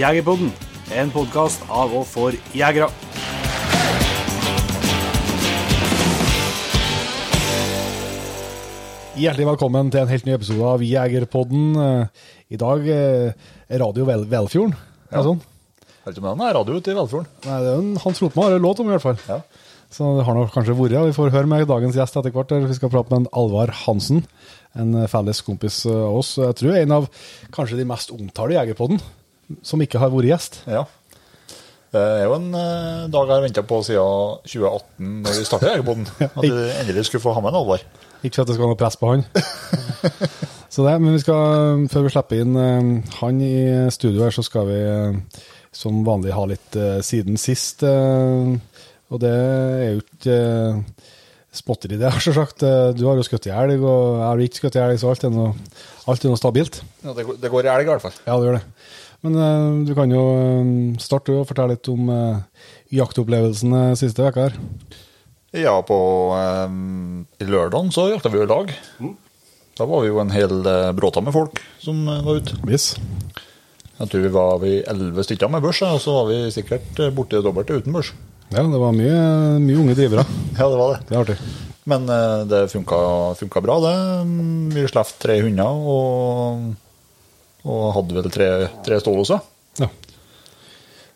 Jegerpodden, en podkast av og for jegere. Hjertelig velkommen til en helt ny episode av Jegerpodden. Eh, I dag eh, er radio Vel Velfjorden. Er det sånn? Vet ikke om det er radio ute i Velfjorden. Nei, det er en Hans Rotmo har en låt om, i hvert fall. Ja. Så det har nok kanskje vært. Vi får høre med dagens gjest etter hvert. Vi skal prate med en Alvar Hansen, en eh, felles kompis av oss. Jeg tror en av kanskje de mest omtalte Jegerpodden, som ikke har vært gjest. ja. Det er jo en eh, dag jeg har venta på siden 2018, når vi startet Jegerpoden. At du endelig skulle få ha med en Alvar. Ikke for at det skal være noe press på han. så det, men vi skal, før vi slipper inn eh, han i studio her, så skal vi eh, som vanlig ha litt siden sist. og det er jo ikke spotter i det, selvsagt. sagt, Du har jo skutt i elg, og jeg har ikke skutt i elg, så alt er noe, alt er noe stabilt. Ja, det, går- det går i elg, i hvert fall. Ja, det gjør det. Men uh, du kan jo eh, starte og fortelle litt om uh, eh, siste veka her. Ja, på i lørdagen så jakta vi jo i lag. Da var vi jo en hel uh, bråta med folk som var ute. Yes. Jeg tror vi var vi elleve stykker med børs, og så var vi sikkert borti det dobbelte uten børs. Ja, det var mye, mye unge drivere. Ja, det var det. Det er artig. Men det funka, funka bra, det. Vi slapp tre hunder og, og hadde vel tre, tre også? Ja.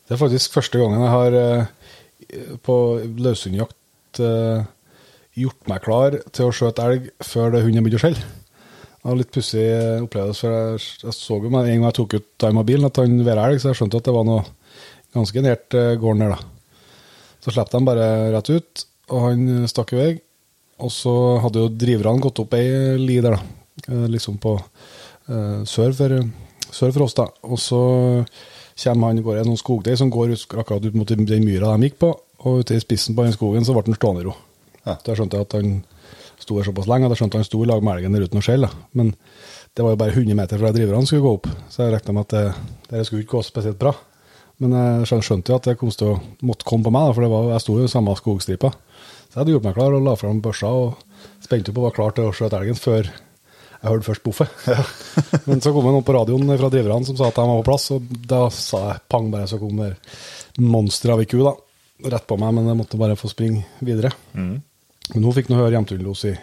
Det er faktisk første gangen jeg har eh, på løshundjakt eh, gjort meg klar til å skjøte elg før det hunden begynte å skjelle. Det var litt pussig opplevelse, for jeg, jeg så jo med en gang jeg tok ut time av bilen at han var elg, så jeg skjønte at det var noe ganske nært eh, gården der, da. Så slapp de bare rett ut, og han stakk i vei. Og så hadde jo driverne gått opp ei li der, da. Liksom på sør, for, sør for oss, da. Og så kommer han går i noen skogdeig som går ut, akkurat ut mot den myra de gikk på. Og ute i spissen på den skogen så ble han stående i ro. Ja. Da skjønte jeg at han sto her såpass lenge, da skjønte han sto i lag med elgen der uten å skjelle. Men det var jo bare 100 meter fra driverne skulle gå opp, så jeg regna med at det, det skulle ikke gå spesielt bra. Men jeg skjønte jo at det kom til å måtte komme på meg, for det var, jeg sto jo i samme skogstripa. Så jeg hadde gjort meg klar og la fram børsa og spente opp og var klar til å skjøte elgen før jeg hørte først boffet. Men så kom det noen på radioen fra driverne som sa at de var på plass, og da sa jeg pang, bare så kom det monster av ei ku, da. Rett på meg, men jeg måtte bare få springe videre. Men hun fikk nå høre hjemturlos i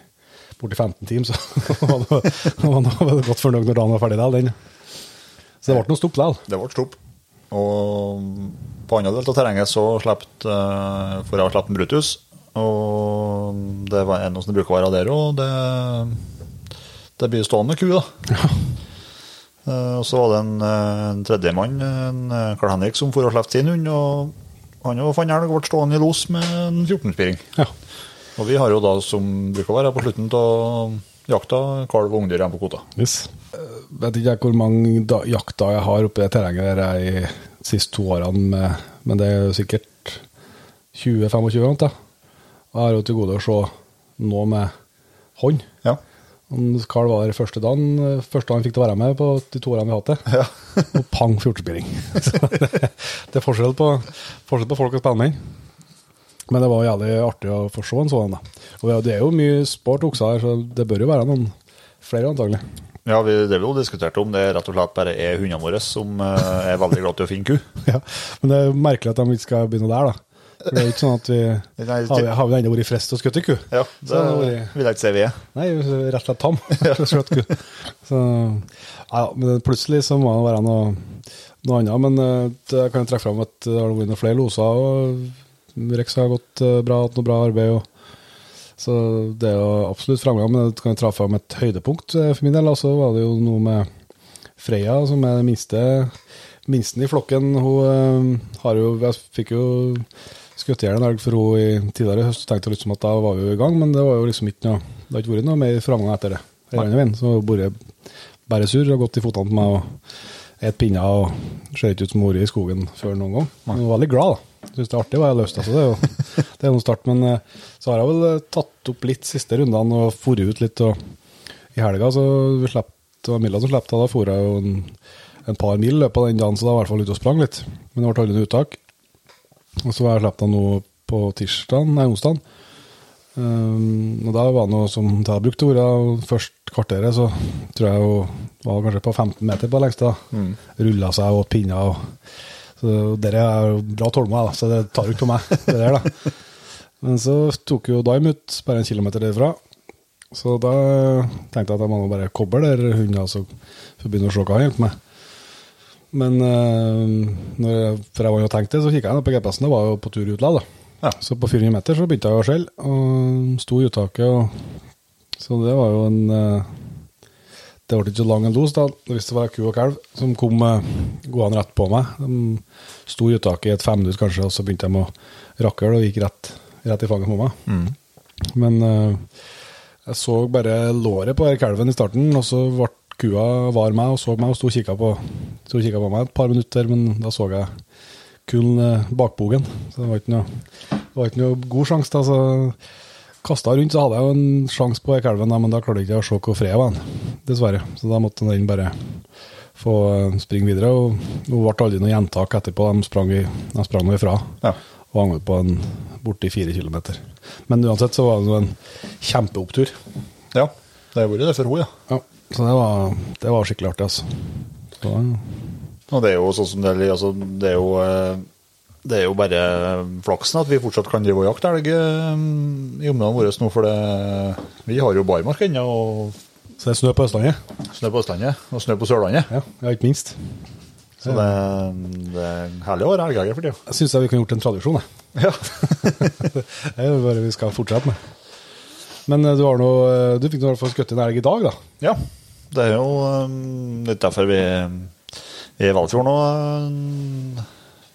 borti 15 timer, så hun var var godt fornøyd når dagen var ferdig der, den. Så det ble noe stopp likevel. Det ble stopp. Og på andre del av terrenget så slapp uh, For jeg har sluppet en Brutus. Og det var en som bruker å være der òg. Det, blir stående ku, da. Eh, og så var det en, uh, en tredjemann, en Karl Henrik, som for og slapp sin hund. Og han jo fant elg og ble stående i los med en 14-spiring. Ja. Og vi har jo da, som bruker å være på slutten av jakta, kalv og ungdyr igjen på kvota. Yes. Eh, vet ikke jeg hvor mange da, jakter jeg har oppe i det terrenget der jeg i de siste to årene, med, men det er jo sikkert 20-25 eller noe. Og jeg har jo til gode å se nå med hånd. Ja. Karl var der første dagen, første han fikk til å være med på de to årene vi har hatt det. Ja. og pang, 14-spiring. Det, det er forskjell på, forskjell på folk og spenning. Men det var jævlig artig å få se en sånn. da. Og det er jo mye sport okser her, så det bør jo være noen flere, antagelig. Ja, vi det vi jo diskuterte om det rett og slett bare er hundene våre som eh, er veldig glad til å finne ku. Ja, Men det er merkelig at de ikke skal begynne der, da. For det er jo ikke sånn at vi Har vi, har vi ennå vært frist til å skutte ku? Ja, det så, vært- vil jeg ikke si vi er. Nei, rett og slett tam. Så, ja, men plutselig så må det være noe, noe annet. Men eh, det kan jeg trekke fram at det har vært noen flere loser, og Rex har gått eh, bra, hatt noe bra arbeid. Og, så det er jo absolutt framgang, men det kan jeg trekke fram et høydepunkt eh, for min del. Og så var det jo noe med Freya, som er den minste minsten i flokken. Hun eh, har jo Jeg fikk jo skutt i hjel en elg for henne i tidligere høst. Tenkte litt som at da var vi jo i gang, men det var jo liksom ikke noe Det har ikke vært noe mer framgang etter det. veien. Så har vært bare sur og gått i fotene på meg og et pinner og ser ikke ut som vært i skogen før noen gang. Men hun var veldig glad, da. Syns det er artig hva jeg løste, Altså. Det er jo det er noen start. Men eh, så har jeg vel eh, tatt opp litt siste rundene og dratt ut litt. Og i helga så vi slapp, det var Milla som slapp det. Da for jeg jo en, en par mil i løpet av den dagen, så da var jeg i hvert fall ute og sprang litt. Men det ble aldri noe uttak. Og så slapp han noe på tirsdag, nei, onsdag. Um, og da var det noe som jeg hadde brukt ordet først kvarteret, så tror jeg hun var kanskje på 15 meter på lengste. da. Rulla seg og åt pinner. Og, så dere er jo bra tålmodig, da, så det tar jo ikke på meg. det der da. Men så tok jo Dime ut bare en kilometer derfra. Så da tenkte jeg at jeg må bare koble der hunden, altså, for å begynne å se hva han hjelper med. Men eh, når jeg, for jeg var jo tenkt det, så kikka jeg på GPS-en, og var jo på tur ut utlandet. da. Ja. Så på 400 meter så begynte jeg å skjelle, og sto i uttaket. Og, så det var jo en eh, Det ble ikke så lang en los, da, hvis det var ku og kalv som kom eh, gående rett på meg. De sto i uttaket i et fem minutter kanskje, og så begynte de å rakle og gikk rett, rett i fanget på meg. Men eh, jeg så bare låret på kalven i starten, og så ble kua var meg og så meg og sto og kikka på, og på meg et par minutter, men da så jeg kun eh, bakbogen. Så det var ikke noe, var ikke noe god sjanse. da, så Kasta rundt, så hadde jeg jo en sjanse på den kalven, men da klarte jeg ikke å se hvor fred var, den, dessverre. Så da måtte den bare få eh, springe videre. Og det ble aldri noe gjentak etterpå. De sprang, i, de sprang nå ifra Ja. og hang på en borti fire kilometer. Men uansett så var det en kjempeopptur. ja. Det har vært det for henne, ja. Ja, så det var, det var skikkelig artig, altså. Så, Og det er jo sånn som det, altså, det er jo eh, det er jo bare flaksen at vi fortsatt kan drive og jakte elg eh, i områdene våre nå, for det, vi har jo barmark ennå, og så det er snø på Østlandet? snø på Østlandet og snø på Sørlandet. Ja, ja ikke minst. Så det, det er herlig å være elgjeger for tida. Jeg syns vi kan gjort en tradisjon, jeg. Ja. Det er jo bare vi skal fortsette med. Men eh, du har noe, du fikk i hvert fall skutt en elg i dag, da. ja. Det er jo um, litt derfor vi i Valfjord nå um,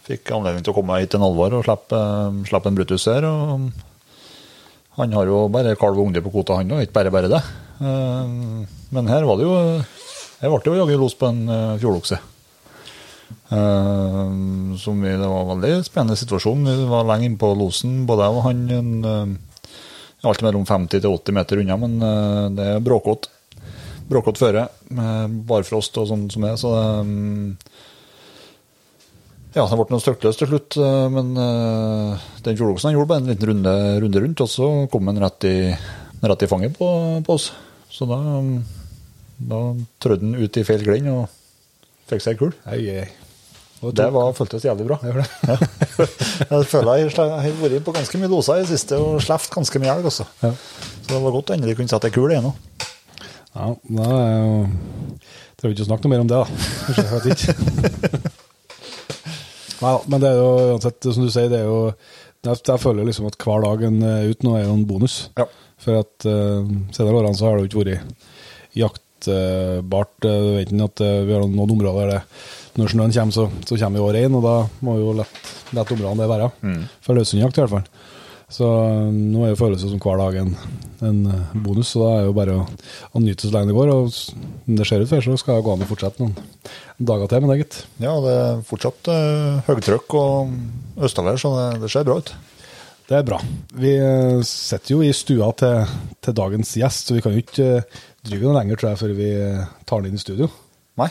fikk anledning til å komme hit til Alvor og slippe, um, slippe en Brutus her. Og han har jo bare kalv og unge på kvota, han òg, ikke bare bare det. Men her var det jo Her ble jo jaggu los på en uh, fjordokse. Som vi, det var en veldig spennende situasjon. Vi var lenge inne på losen, både jeg og han. En, alltid mellom 50 til 80 meter unna, men uh, det er bråkete. Bråkete føre, med barfrost og sånn som det. Så det, um, ja, det ble noe støttløst til slutt, uh, men uh, den fjordoksen han gjorde bare en liten runde, runde rundt, og så kom den rett i, rett i fanget på, på oss. Så da, um, da trødde han ut i feil grind og fikk seg ei kul. Ei. Det var, føltes jævlig bra. Ja. jeg føler jeg, jeg har vært på ganske mye doser i det siste og sluppet ganske mye elg. Ja. Så det var godt å endelig kunne sette ei kul igjen òg. Ja, da er jo Trenger vi ikke å snakke noe mer om det, da. Jeg vet ikke. Nei, men det er jo uansett, som du sier, det er jo Jeg, jeg føler liksom at hver dag en er ute nå er jo en bonus. Ja. For at uh, senere årene så har det jo ikke vært jaktbart. Uh, du vet ikke at vi har noen områder der det, når snøen kommer, så, så kommer vi år én, og da må vi jo lett, lett områdene det være. For løshundjakt i hvert fall. Så uh, nå er jo følelsen som hver dag en, en uh, bonus, så da er det jo bare å, å nyte så lenge det går. Og det ser ut for, så skal det gå an å fortsette noen dager til med det, gitt. ja, det er fortsatt uh, høytrykk og østavær, så det, det ser bra ut. Det er bra. Vi eh, sitter jo i stua til, til dagens gjest, så vi kan jo ikke eh, drive noe lenger, tror jeg, før vi eh, tar den inn i studio. Nei.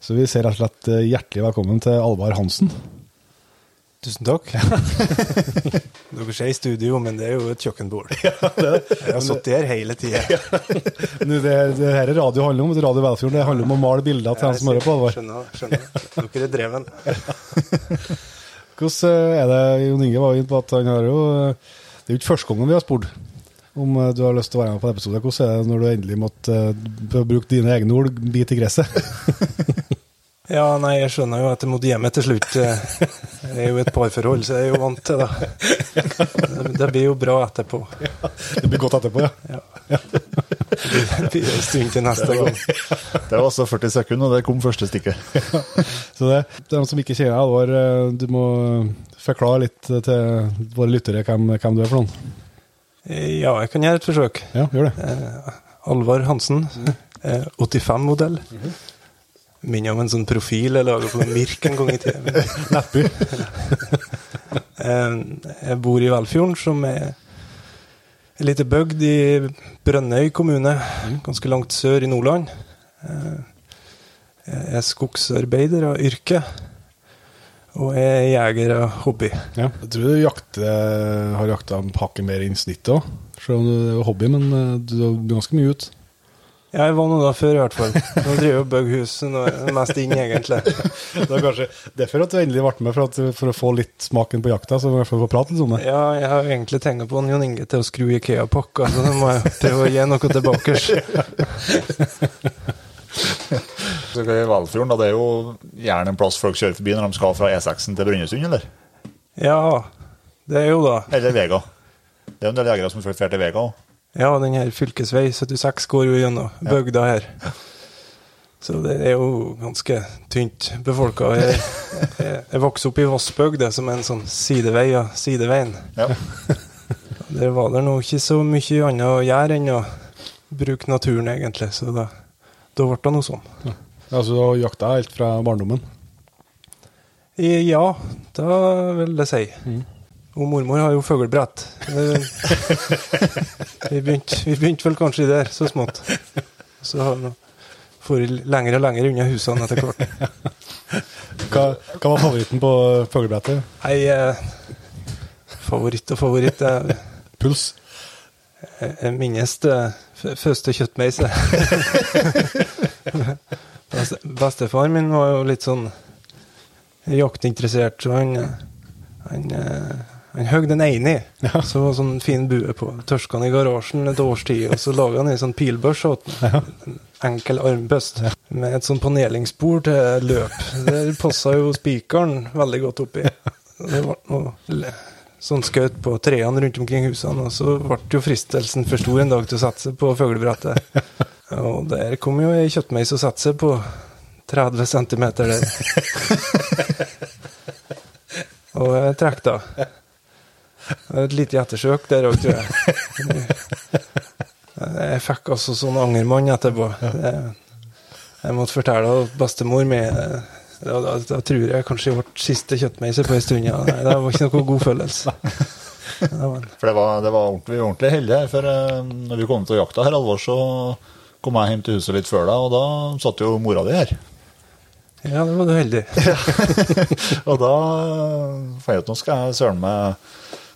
Så vi sier rett og slett eh, hjertelig velkommen til Alvar Hansen. Tusen takk. Dere ser i studio, men det er jo et kjøkkenbord. Jeg har sittet her hele tida. Nå, Det, det her er radio handler om, Radio Velfjorden. Det handler om å male bilder til dem som hører på. Alvar. Skjønner, skjønner. Dere er dreven. Hvordan er det, Jon Inge var inne på at han har jo Det er jo ikke første gangen vi har spurt om eh, du har lyst til å være med på en episode. Hvordan er det når du endelig måtte eh, bruke dine egne ord, bite i gresset? Ja, nei, jeg skjønner jo at jeg måtte hjem til slutt. Det er jo et parforhold, så jeg er jo vant til det. Det- Det blir jo bra etterpå. Det blir godt etterpå, ja. Ja. Det blir en stund til neste gang. Det var altså 40 sekunder, og det kom første stikket. Så det, det er noen som ikke kjenner deg, Alvar, eh, du må forklare litt til våre lyttere hvem, hvem du er for noen. Ja, jeg kan gjøre et forsøk. Ja, gjør det. Eh, Alvar Hansen, eh, 85-modell. Minner om en sånn profil jeg laga på Mirk en gang i tida. Eh, Jeg bor i Velfjorden, som er en liten bygd i Brønnøy kommune, ganske langt sør i Nordland. Eh, Jeg er skogsarbeider av yrke, og jeg er jeger av hobby. Ja. Jeg tror du jakter, har jakta en pakke mer enn snittet òg, Selv om det er hobby, men eh, du er ganske mye ute. Ja, jeg var nå da før, i hvert fall. Nå driver jeg og bygger hus. Nå er jeg mest inn, egentlig. Det er kanskje derfor at du endelig ble med, for, at, for å få litt smaken på jakta. Så i hvert fall få prate litt om det. Ja, jeg har egentlig tenkt på en Jon Inge til å skru Ikea-pakka, så nå må jeg prøve å gi noe tilbake. Så skal Valfjorden, da, det er jo gjerne en plass folk kjører forbi når de skal fra E6-en til Brønnøysund, eller? Ja, det er jo da. Eller Vega. Det er jo en del jegere som drar til Vega òg. Ja, den her fylkesvei 76 går jo gjennom bygda her. Så det er jo ganske tynt befolka. Jeg, jeg, jeg vokste opp i Vossbygd, det som er en sånn sidevei av sideveien. Ja. Der var det nå ikke så mye annet å gjøre enn å bruke naturen, egentlig. Så da, da ble det noe sånn. Ja. Altså, du har jakta helt fra barndommen. I- Ja, det vil jeg si. Og mormor har jo fuglebrett. Eh, Vi begynte, vi begynte vel kanskje der, så smått. Så har vi får lenger og lenger unna husene etter hvert. Hva, hva var favoritten på fuglebrettet? Nei, eh, favoritt og favoritt. eh, Puls? jeg, jeg minnes det første kjøttmeise. Beste, bestefar min var jo litt sånn jaktinteressert, så han, han, han høgde i, ja. Så var sånn fin bue på. Tørska den i garasjen et års tid, og så laga han en sånn pilbørs åt den. En enkel armbøst med et sånn panelingsbord til løp. Der passa jo spikeren veldig godt oppi. Det var noe sånn skaut på trærne rundt omkring husene, og så ble jo fristelsen for stor en dag til å sette seg på fuglebrettet. Og der kom jo ei kjøttmeis og satte seg på 30 cm der. Og jeg trakk da. Et lite ettersøk der òg, tror jeg. Jeg fikk altså sånn angermann etterpå. Jeg, jeg måtte fortelle at bestemor mi da, da, da tror jeg kanskje jeg ble siste kjøttmeise på en stund. Ja. Nei, Det var ikke noe god følelse. Det var, For det var, det var ordentlig, ordentlig heldig her. For eh, når vi kom til jakta her, Alvor, så kom jeg hjem til huset litt før deg, og da satt jo mora di her. ja, det var du heldig. Og da fant jeg ut nå skal jeg søren meg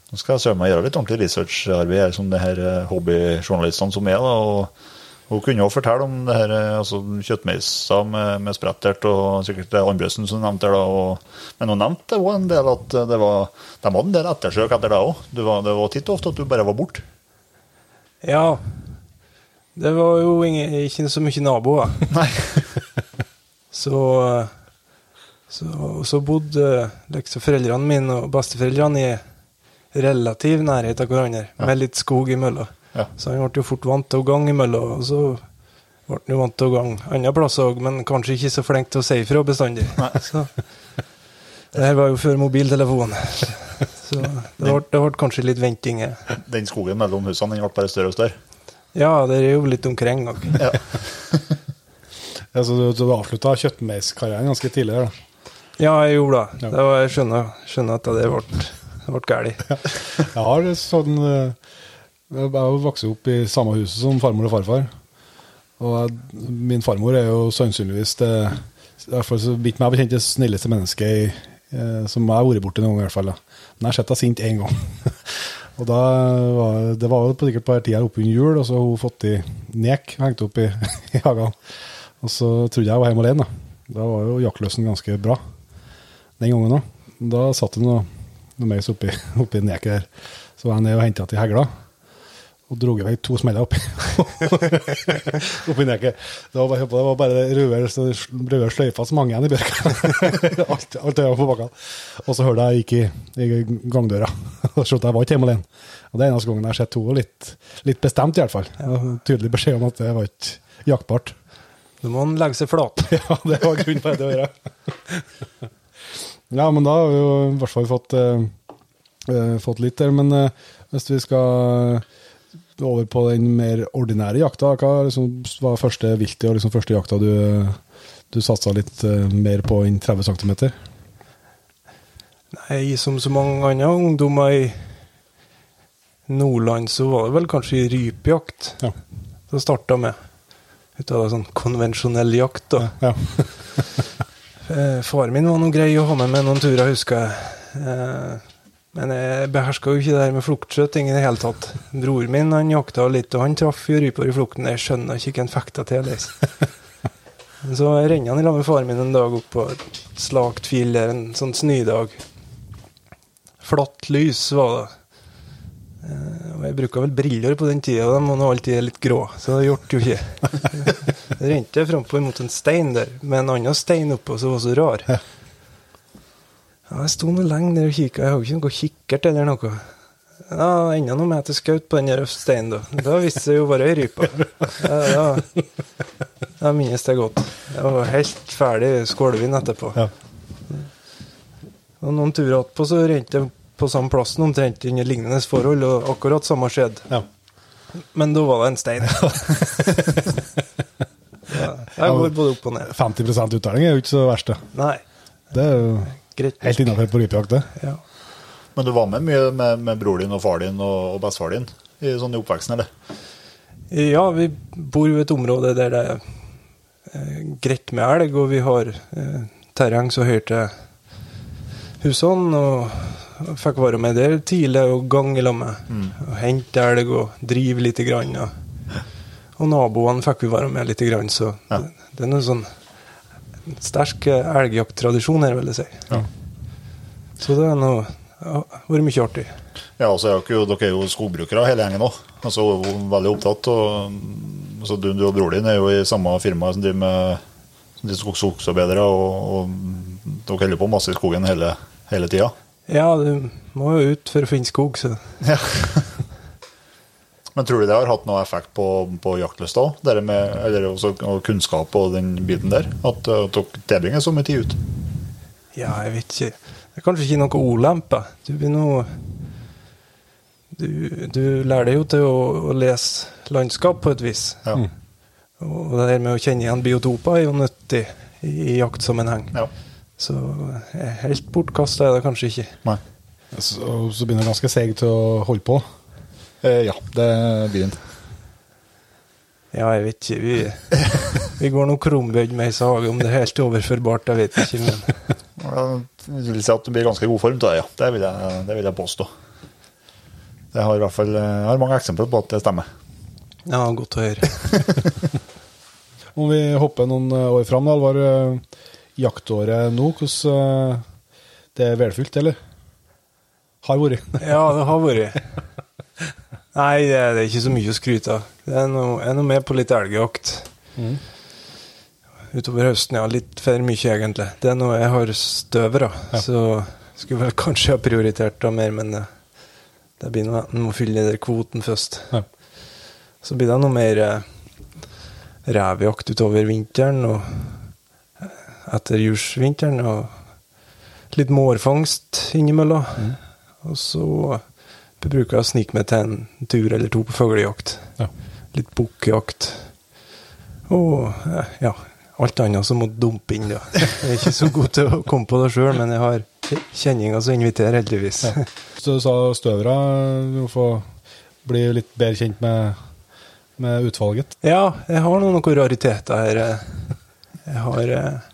nå skal jeg søren meg gjøre litt ordentlig researcharbeid som det her eh, hobbyjournalistene som er. da, og Hun kunne jo fortelle om det her, eh, altså kjøttmeiser med, med sprettert, og sikkert det Andresen som nevnte da, og, Men hun nevnte òg en del at det var, de hadde en del ettersøk etter det òg. Det var, det var titt og ofte at du bare var borte. Ja. Det var jo ingen, ikke så mye naboer. Nei. Så, så, så bodde liksom foreldrene mine og besteforeldrene i relativ nærhet av hverandre, med litt skog imellom. Ja. Så han ble jo fort vant til å gange imellom, og så ble han jo vant til å gange andre plasser òg, men kanskje ikke så flink til å si ifra bestandig. Så, det her var jo før mobiltelefon, så det ble, det ble kanskje litt venting. Den skogen mellom husene den ble bare større og større. Ja, det er jo litt omkring òg. Ja. Ja, så du, du avslutta kjøttmeiskarrieren ganske tidlig? da. Ja, jeg gjorde det. Ja. det var, jeg skjønner, skjønner at det ble, det ble galt. Jeg har sånn eh, Jeg har vokst opp i samme huset som farmor og farfar. Og jeg, min farmor er jo sannsynligvis det fall så vidt meg bekjent det snilleste mennesket eh, som jeg har vært borti noen gang. i hvert fall. Da. Men jeg har sett henne sint én gang. og da var, Det var jo på sikkert på den tida oppunder jul, og så har hun fått i nek hengt opp i, i hagen. Og så trodde jeg jeg var hjemme alene. Da Da var jo jaktløsen ganske bra den gangen òg. Da satt hun noe, noe meis oppi, oppi neket der. Så var jeg ned og henta til hegla. Og dro i vei to smeller oppi, oppi neket. Det var det var bare røde, så- røde sløyfer som hang igjen i bjørka. alt alt øya på bakken. Og så hørte jeg gikk i, i gangdøra og så jeg var ikke hjemme alene. Og det er eneste gangen jeg har sett henne litt, litt bestemt, i hvert fall. Tydelig beskjed om at det var ikke jaktbart. Nå må han legge seg flat. Ja, det var grunn for det å gjøre. Ja, men da har vi jo i hvert fall fått, eh, eh, fått litt der. Men eh, hvis vi skal over på den mer ordinære jakta, hva liksom var første viltet og liksom første jakta du, du satsa litt eh, mer på enn 30 cm? Nei, som så mange andre ungdommer i Nordland, så var det vel kanskje rypejakt Ja. det starta med. Ut av sånn konvensjonell jakt, da. ja. Eh, Far min var noe grei å ha med med noen turer, husker jeg. Eh, Men jeg beherska jo ikke det her med fluktskyting i det hele tatt. Bror min han jakta litt, og han traff jo ryper i flukten. Jeg skjønner ikke hva han fekta til. det Så renner han i lag med faren min en dag opp på et slakt fjell der, en sånn snødag. Flatt lys var det. Eh, Og jeg bruka vel briller på den tida, de var alltid litt grå, så det gjorde jo ikke. Det rente jeg frampå mot en stein der, med en annen stein oppå som var så rar. Ja, jeg sto nå lenge der og kikka, jeg har jo ikke noe kikkert eller noe. Ja, enda noe med skaut på den der steinen, da. Da viste det jo bare ei rype. Ja, da, minnes jeg godt. Jeg var helt ferdig skålvin etterpå. Ja. Og noen turer attpå så rente jeg på samme plassen omtrent under lignende forhold, og akkurat samme skjedde. Ja. Men da var det en stein. ja, jeg går både opp og ned. 50 uttelling er jo ikke så verst, det. Nei, Det er jo greit. helt innafor på rypejakt, det. Ja. Men du var med mye med, med bror din og far din og, og bestefar din i sånn i oppveksten, eller? ja, vi bor jo i et område der det er eh, greit med elg, og vi har eh, terreng så høyt til husene. Og fikk være med der tidlig og gange sammen med. Og hente elg og drive lite grann. Og, og naboene fikk vi være med lite grann, så Ja. det, det er noe sånn sterk eh, elgjakttradisjon her, vil jeg si. Ja. Så det ja, vært mye artig. Ja, altså, er dere, dere er jo skogbrukere hele gjengen òg. Altså, veldig opptatt. Og, altså, du, du og bror din er jo i samme firma som driver med som driver skogsarbeidere, og, og dere holder på masse i skogen hele, hele tida. Ja, du må jo ut for å finne skog, så Men tror du det har hatt noe effekt på, på jaktlysta òg? Og kunnskap og den biten der? At, det at dere tilbringer så mye tid ut? Ja, jeg vet ikke. Det er kanskje ikke noe ulempe. Du blir noe du, du lærer deg jo til å, å lese landskap på et vis. Ja. Og det her med å kjenne igjen biotoper er jo nyttig i, i jaktsammenheng. ja. Så eh, helt bortkasta er det kanskje ikke. Nei. Så, så begynner det ganske seig til å holde på. Eh, ja, det blir den. Ja, jeg vet ikke. Vi, vi går nå krumbøyd med ei sage. Om det er helt overførbart, jeg vet ikke. Men Jeg vil si at du blir i ganske god form til det, ja. Det vil jeg, det vil jeg påstå. Jeg har i hvert fall jeg har mange eksempler på at det stemmer. ja, godt å høre. Om vi hopper noen eh, år fram, Alvar. Eh, Jaktåret nå, hvordan eh, Det er velfylt, eller? Har vært. Ja, det har vært. Nei, det er, ikke så mye å skryte av. Det er noe, er noe med på litt elgjakt. Utover høsten, ja. Litt for mye, egentlig. Det er noe jeg har støver av. Så skulle vel kanskje ha prioritert det mer, men det, det blir noe en må fylle den kvoten først. Ja. Så blir det noe mer revejakt utover vinteren og eh, etter jursvinteren. Og litt mårfangst innimellom. Og så bruker jeg å snike meg til en tur eller to på fuglejakt. Ja. Litt bukkjakt. Og eh, ja, alt annet som må dumpe inn. Da. Jeg er ikke så god til å komme på det sjøl, men jeg har kjenninger som inviterer, heldigvis. Så du sa støvra. Du må få bli litt bedre kjent med, med utvalget. Ja, jeg har noen, noen rariteter her. Jeg har eh,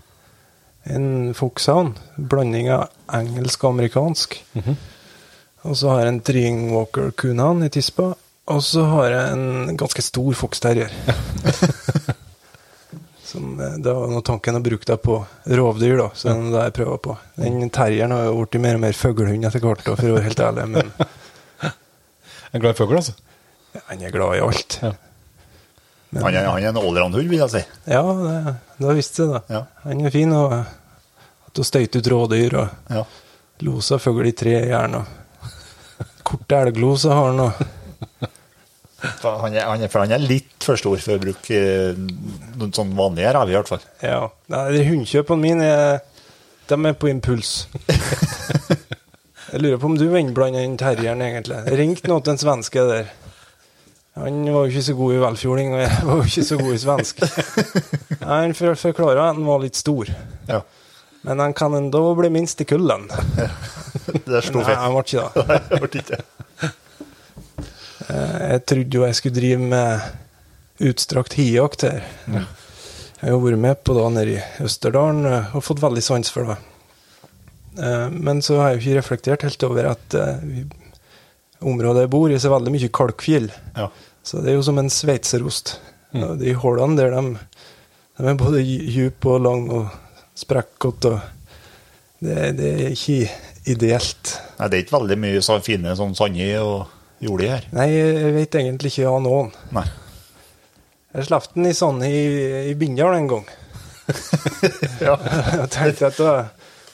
en foxhound. Blanding av engelsk og amerikansk. Og så har jeg en Treeing Walker i tispa. Og så har jeg en ganske stor foxterrier. Som eh, Det var noe tanken å bruke det på rovdyr, da. Så det er jeg prøver på. Den terrieren har jo blitt mer og mer fuglehund etter hvert, for å være helt ærlig. Men En glad i fugl, altså. han er glad i alt. Ja. Han er, han er en allround-hund, vil jeg si. Ja, det, det visste jeg. Ja. Han er fin og at å støyte ut rådyr og Ja. losa fugl i tre gjerne. og Korte elgloser har han og Han er, han er, han er litt for stor for å bruke eh, noen sånn vanlige rev, i hvert fall. Ja. Nei, de Hundekjøpene mine er, de er på impuls. Jeg lurer på om du er innblanda den terrieren, egentlig. Ringte nå til en svenske der. Han var jo ikke så god i velfjording, og jeg var jo ikke så god i svensk. Han for- forklara at han var litt stor, Ja. men han kan enda bli minst i kullen. Det er stor Nei, han ble ikke det. Nei, ble ikke. Eh, Jeg trodde jo jeg skulle drive med utstrakt hijakt her. Jeg har jo vært med på det nede i Østerdalen eh, og fått veldig sans for det. Eh, men så har jeg jo ikke reflektert helt over at vi, området jeg bor i, så er veldig mye kalkfjell. Ja. Så det er jo som en sveitserost. Mm. De hullene der, de, de er både dype og lange og sprekkete. det, det er ikke ideelt. Nei, det er ikke veldig mye så fine sånn sandi og jordi her. Nei, jeg vet egentlig ikke av noen. Nei. Jeg slapp den i sånn i, i Bindal en gang. Ja. Jeg tenkte at da,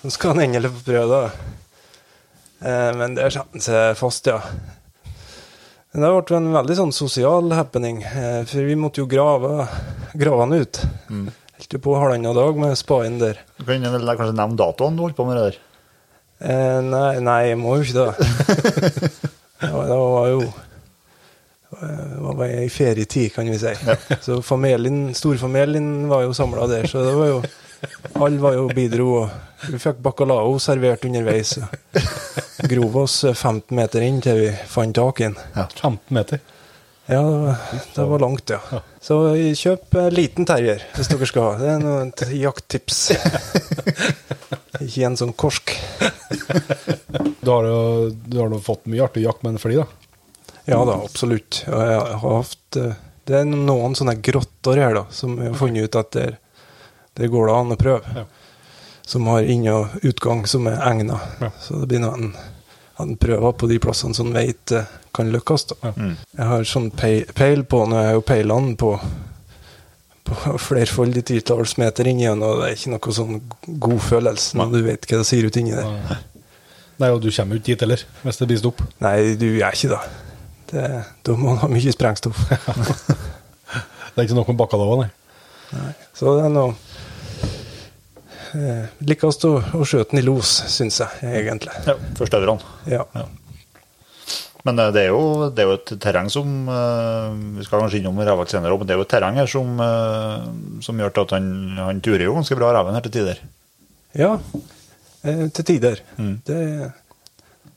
nå skal han endelig få prøve det. Eh, men det er han seg fast, ja. Det ble en veldig sånn sosial happening, eh, for vi måtte jo grave, grave han ut. Mm. Helt på halvannen dag med spaden der. Du kan vel kanskje nevne datoen du holdt på med det der? Eh, nei, nei, jeg må jo ikke det. det var, det var jo eh, det var i ferietid, kan vi si. Så familien, storfamilien var jo samla der, så det var jo Alle var jo bidro, og vi fikk bacalao servert underveis. og Grov oss 15 meter inn til vi fant tak i den. 15 meter. Ja, det var, det var langt, ja. Så kjøp liten terrier hvis dere skal ha. Det er noe et jakttips. Ikke en sånn korsk. Du har jo du har nå fått mye artig jakt med en fly, da. Ja da, absolutt. Jeg har haft eh, Det er noen sånne grotter her da, som jeg har funnet ut at det, går det an å prøve. Ja. Som har inn- og utgang som er egna. Ja. Så det blir en, en prøver på de plassene som vet eh, kan lykkes. da. Ja. Mm. Jeg har sånn peil, peil på Nå er jo peilene på på flerfoldige titalls meter inni den, og det er ikke noe sånn god følelse når du vet hva det sier ut inni der. Nei, og du kommer jo ikke dit heller, hvis det blir stopp. Nei, du er ikke det. det da må man ha mye sprengstoff. Det er ikke noe med bacalao, nei. Nei. Så det er noe eh, Likest å, å skjøte den i los, syns jeg egentlig. Ja, Først øverne. Ja. Men eh, det er, jo, det er jo et terreng som eh, Vi skal kanskje innom Rævak senere, men det er jo et terreng her som, eh, som gjør at han, han turer jo ganske bra reven her til tider. ja til tider. Mm. Det,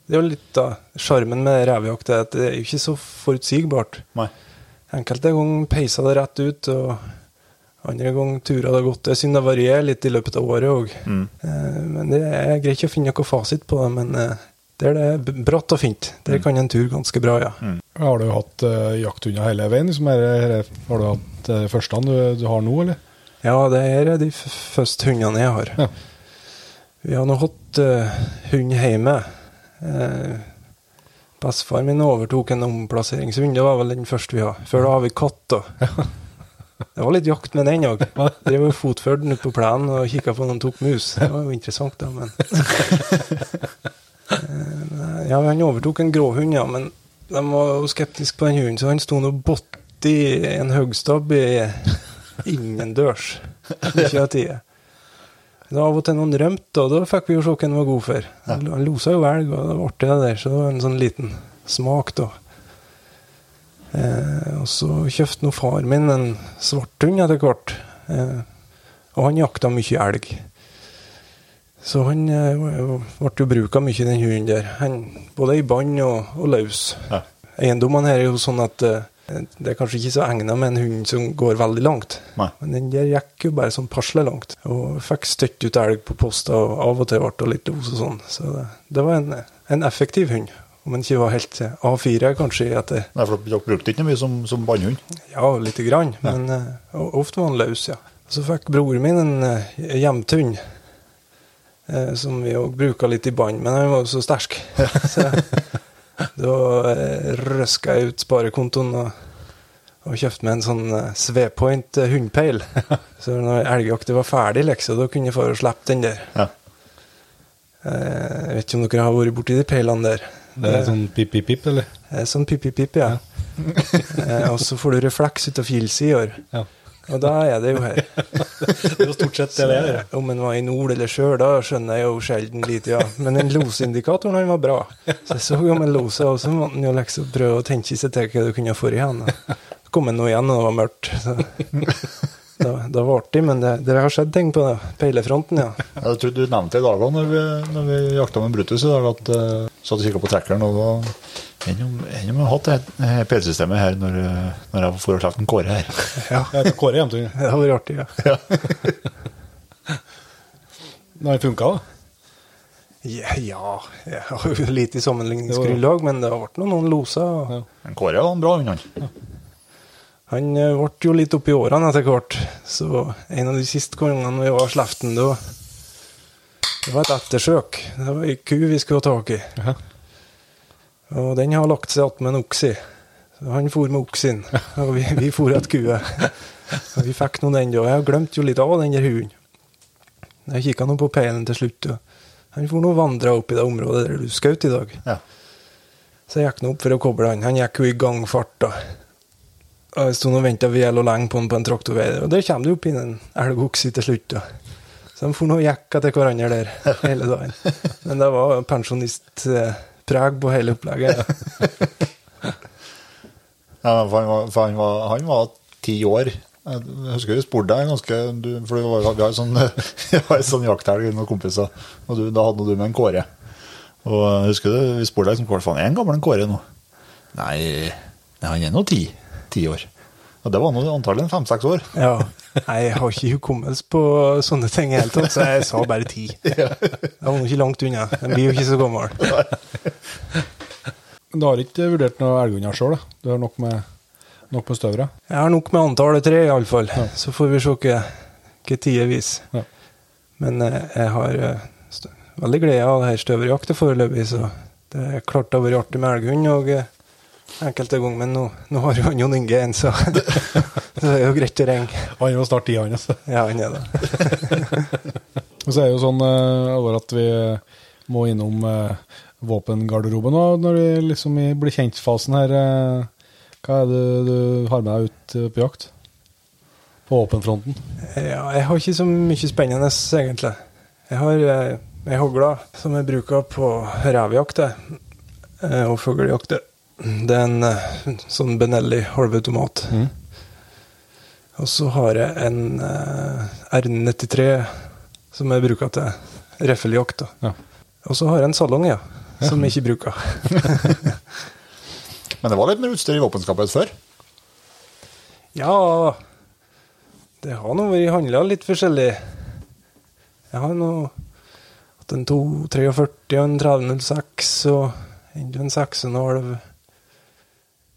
det er jo litt av sjarmen med revejakt, at det er jo ikke så forutsigbart. Nei. Enkelte ganger peiser det rett ut, og andre ganger turer det godt. Jeg synes det varierer litt i løpet av året òg. Mm. Men det er greit ikke å finne noe fasit på det. Men eh, der det er bratt og fint, der kan en tur ganske bra, ja. Har du hatt uh, jakthunder hele veien? Liksom, her, her, har du hatt uh, første du, du har nå, eller? Ja, det er de f- første hundene jeg har. Ja. Vi har nå hatt uh, hund hjemme. Uh, Bestefar min overtok en omplasseringshund. Det var vel den første vi har. Før da har vi katt. da. Det var litt jakt med den òg. Drev og fotførte den ute på plenen og kikka på noen tok mus. Det var jo interessant, da, men Eh, Ja, han overtok en gråhund, ja, men de var jo skeptiske på den hunden, så han sto nå botti en høgstabb i innendørs Ikke av tida. Da av og til noen rømte, og da fikk vi jo se hva han var god for. Han losa jo elg, og det var artig det der, så det var en sånn liten smak, da. Eh, og så kjøpte nå far min en svarthund etter hvert, eh, og han jakta mye elg. Så han eh, ble jo bruka mye, den hunden der. Han, både i bånd og, og løs. Ja. Eiendommene her er jo sånn at eh, det er kanskje ikke så egnet med en hund som går veldig langt. Nei. Men den der gikk jo bare sånn passelig langt. Og fikk støtt ut elg på posta, og av og til ble det litt los og sånn. Så det, det var en, en effektiv hund. Om den ikke var helt eh, A4, kanskje, etter Nei, for Dere brukte ikke mye som, som bannhund? ja, lite grann, men uh, ofte var han løs, ja. Så fikk broren min en uh, hjemthund, eh, som vi òg bruka litt i bånd, men han var jo så sterk. så da uh, røska jeg ut sparekontoen og, og kjøpte meg en sånn Svepoint hundpeil. så når elgjakta var ferdig, liksom, da kunne jeg få slippe den der. Ja. Eh, jeg vet ikke om dere har vært borti de peilene der. Det er sånn pip-pip-pip, eller? Eh, Sånn pip-pip-pip, ja. ja. og så får du refleks ut av filsider. Ja. Og da er det jo her. Det er jo stort sett det det er. Om en var i nord eller sør, da skjønner jeg jo sjelden lite, ja. Men den losindikatoren han var bra. Så jeg så jo med losa, og så måtte han jo liksom prøve å tenke seg til hva du kunne få i igjen. Så kom han nå igjen, og det var mørkt. Så. Da, det, var artig, men det, det har skjedd ting på det. peilefronten, ja. Jeg trodde du nevnte i dag òg, når vi, når vi jakta med Brutus i dag, at uh, satt og kikka på trekkeren, og da Enn om jeg har hatt det peilsystemet her når, når jeg får sluppet en Kåre her. Ja, Jeg Kåre Hjemtung. Det hadde vært artig, ja. Når det funka, da? Ja, ja, jeg har jo lite sammenligningsgrunnlag, men det har vært noen, noen loser. og Ja. Men Kåre var en bra hund, han. Han eh, ble jo litt oppi årene etter hvert, så en av de siste gangene vi var sleften, da Det var et ettersøk. Det var ei ku vi skulle ha tak i. Ja. Og den har lagt seg attmed en oksi. Så han for med oksen, og vi, vi for etter kue. Og vi fikk nå den da. Jeg glemte jo litt av den der hunden. Jeg kikka nå på peilen til slutt, og han for nå vandra opp i det området der du skjøt i dag. Ja. Så jeg gikk nå opp for å koble han. Han gikk jo i gangfart, da. Og jeg sto og venta vel og lenge på han på en traktorvei, og der kommer det opp inn en elgokse til slutt. da. Så de for og gikk etter hverandre der hele dagen. Men det var pensjonistpreg på hele opplegget. Ja, for han var, for han var, han var ti år. Jeg husker vi spurte deg ganske du, For vi var- vi har en sånn, en sånn jakthelg med noen kompiser, og du, da hadde du med en Kåre. Og jeg husker du, vi spurte deg liksom, Kåre, faen, er han gammel en Kåre nå? Nei, han er nå ti. Ti år. Og det var nå antallet fem-seks år. Ja. Jeg har ikke hukommelse på sånne ting i hele tatt, så jeg sa bare ti. Jeg var nå ikke langt unna. Jeg blir jo ikke så gammel. Men du har ikke vurdert noe elghunder sjøl? Du har nok med, nok med støvere? Jeg har nok med antallet tre, iallfall. Så får vi se hva hva tida viser. Ja. Men eh, jeg har eh, veldig glede av det her støverjakta foreløpig, så det er klart det har vært artig med elghund og eh, enkelte ganger, men nå, nå har jo Jon Inge en, så det er jo greit å ringe. Han er jo snart ti, han. Altså. Ja, han er det. Og så er det jo sånn eh, over at vi må innom eh, våpengarderoben nå, når vi liksom i blir kjent-fasen her. eh, hva er det du har med deg ut eh, på jakt? På våpenfronten? Ja, jeg har ikke så mye spennende, egentlig. Jeg har eh, ei hogle som jeg bruker på revjakt eh, og fuglejakt. Det er en eh, sånn Benelli halvautomat. Mm. Og så har jeg en eh, R93 som jeg bruker til reffeljakt. Ja. Og så har jeg en salong, ja, som jeg ikke bruker. Men det var litt mer utstyr i våpenskapet før. Ja, det har nå vært handla litt forskjellig. Jeg har nå hatt en 243 og en 3006 og en 6,5.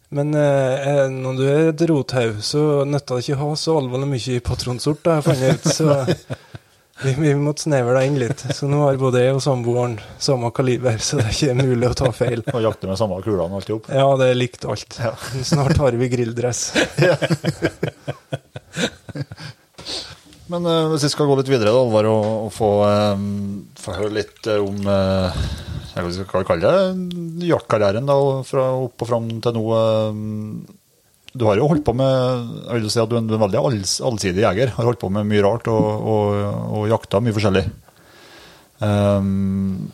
Men eh, når du er et rothaug, så nytter det ikke å ha så alvorlig mye patronsort, har jeg funnet ut. Så vi, vi måtte snevre det inn litt. Så nå har både jeg og samboeren samme kaliber, så det er ikke mulig å ta feil. Og jakter med samme kulene og alt i hop. Ja, det er likt alt. Snart har vi grilldress. Men eh, hvis vi skal gå litt videre, da, Alvar, og, og få, eh, få høre litt eh, om eh, hva skal vi kalle det, jaktkarrieren da, fra opp og fram til nå. eh, du har jo holdt på med jeg vil si at du er en, veldig allsidig jeger. Har holdt på med mye rart og, og, og jakta mye forskjellig. Um,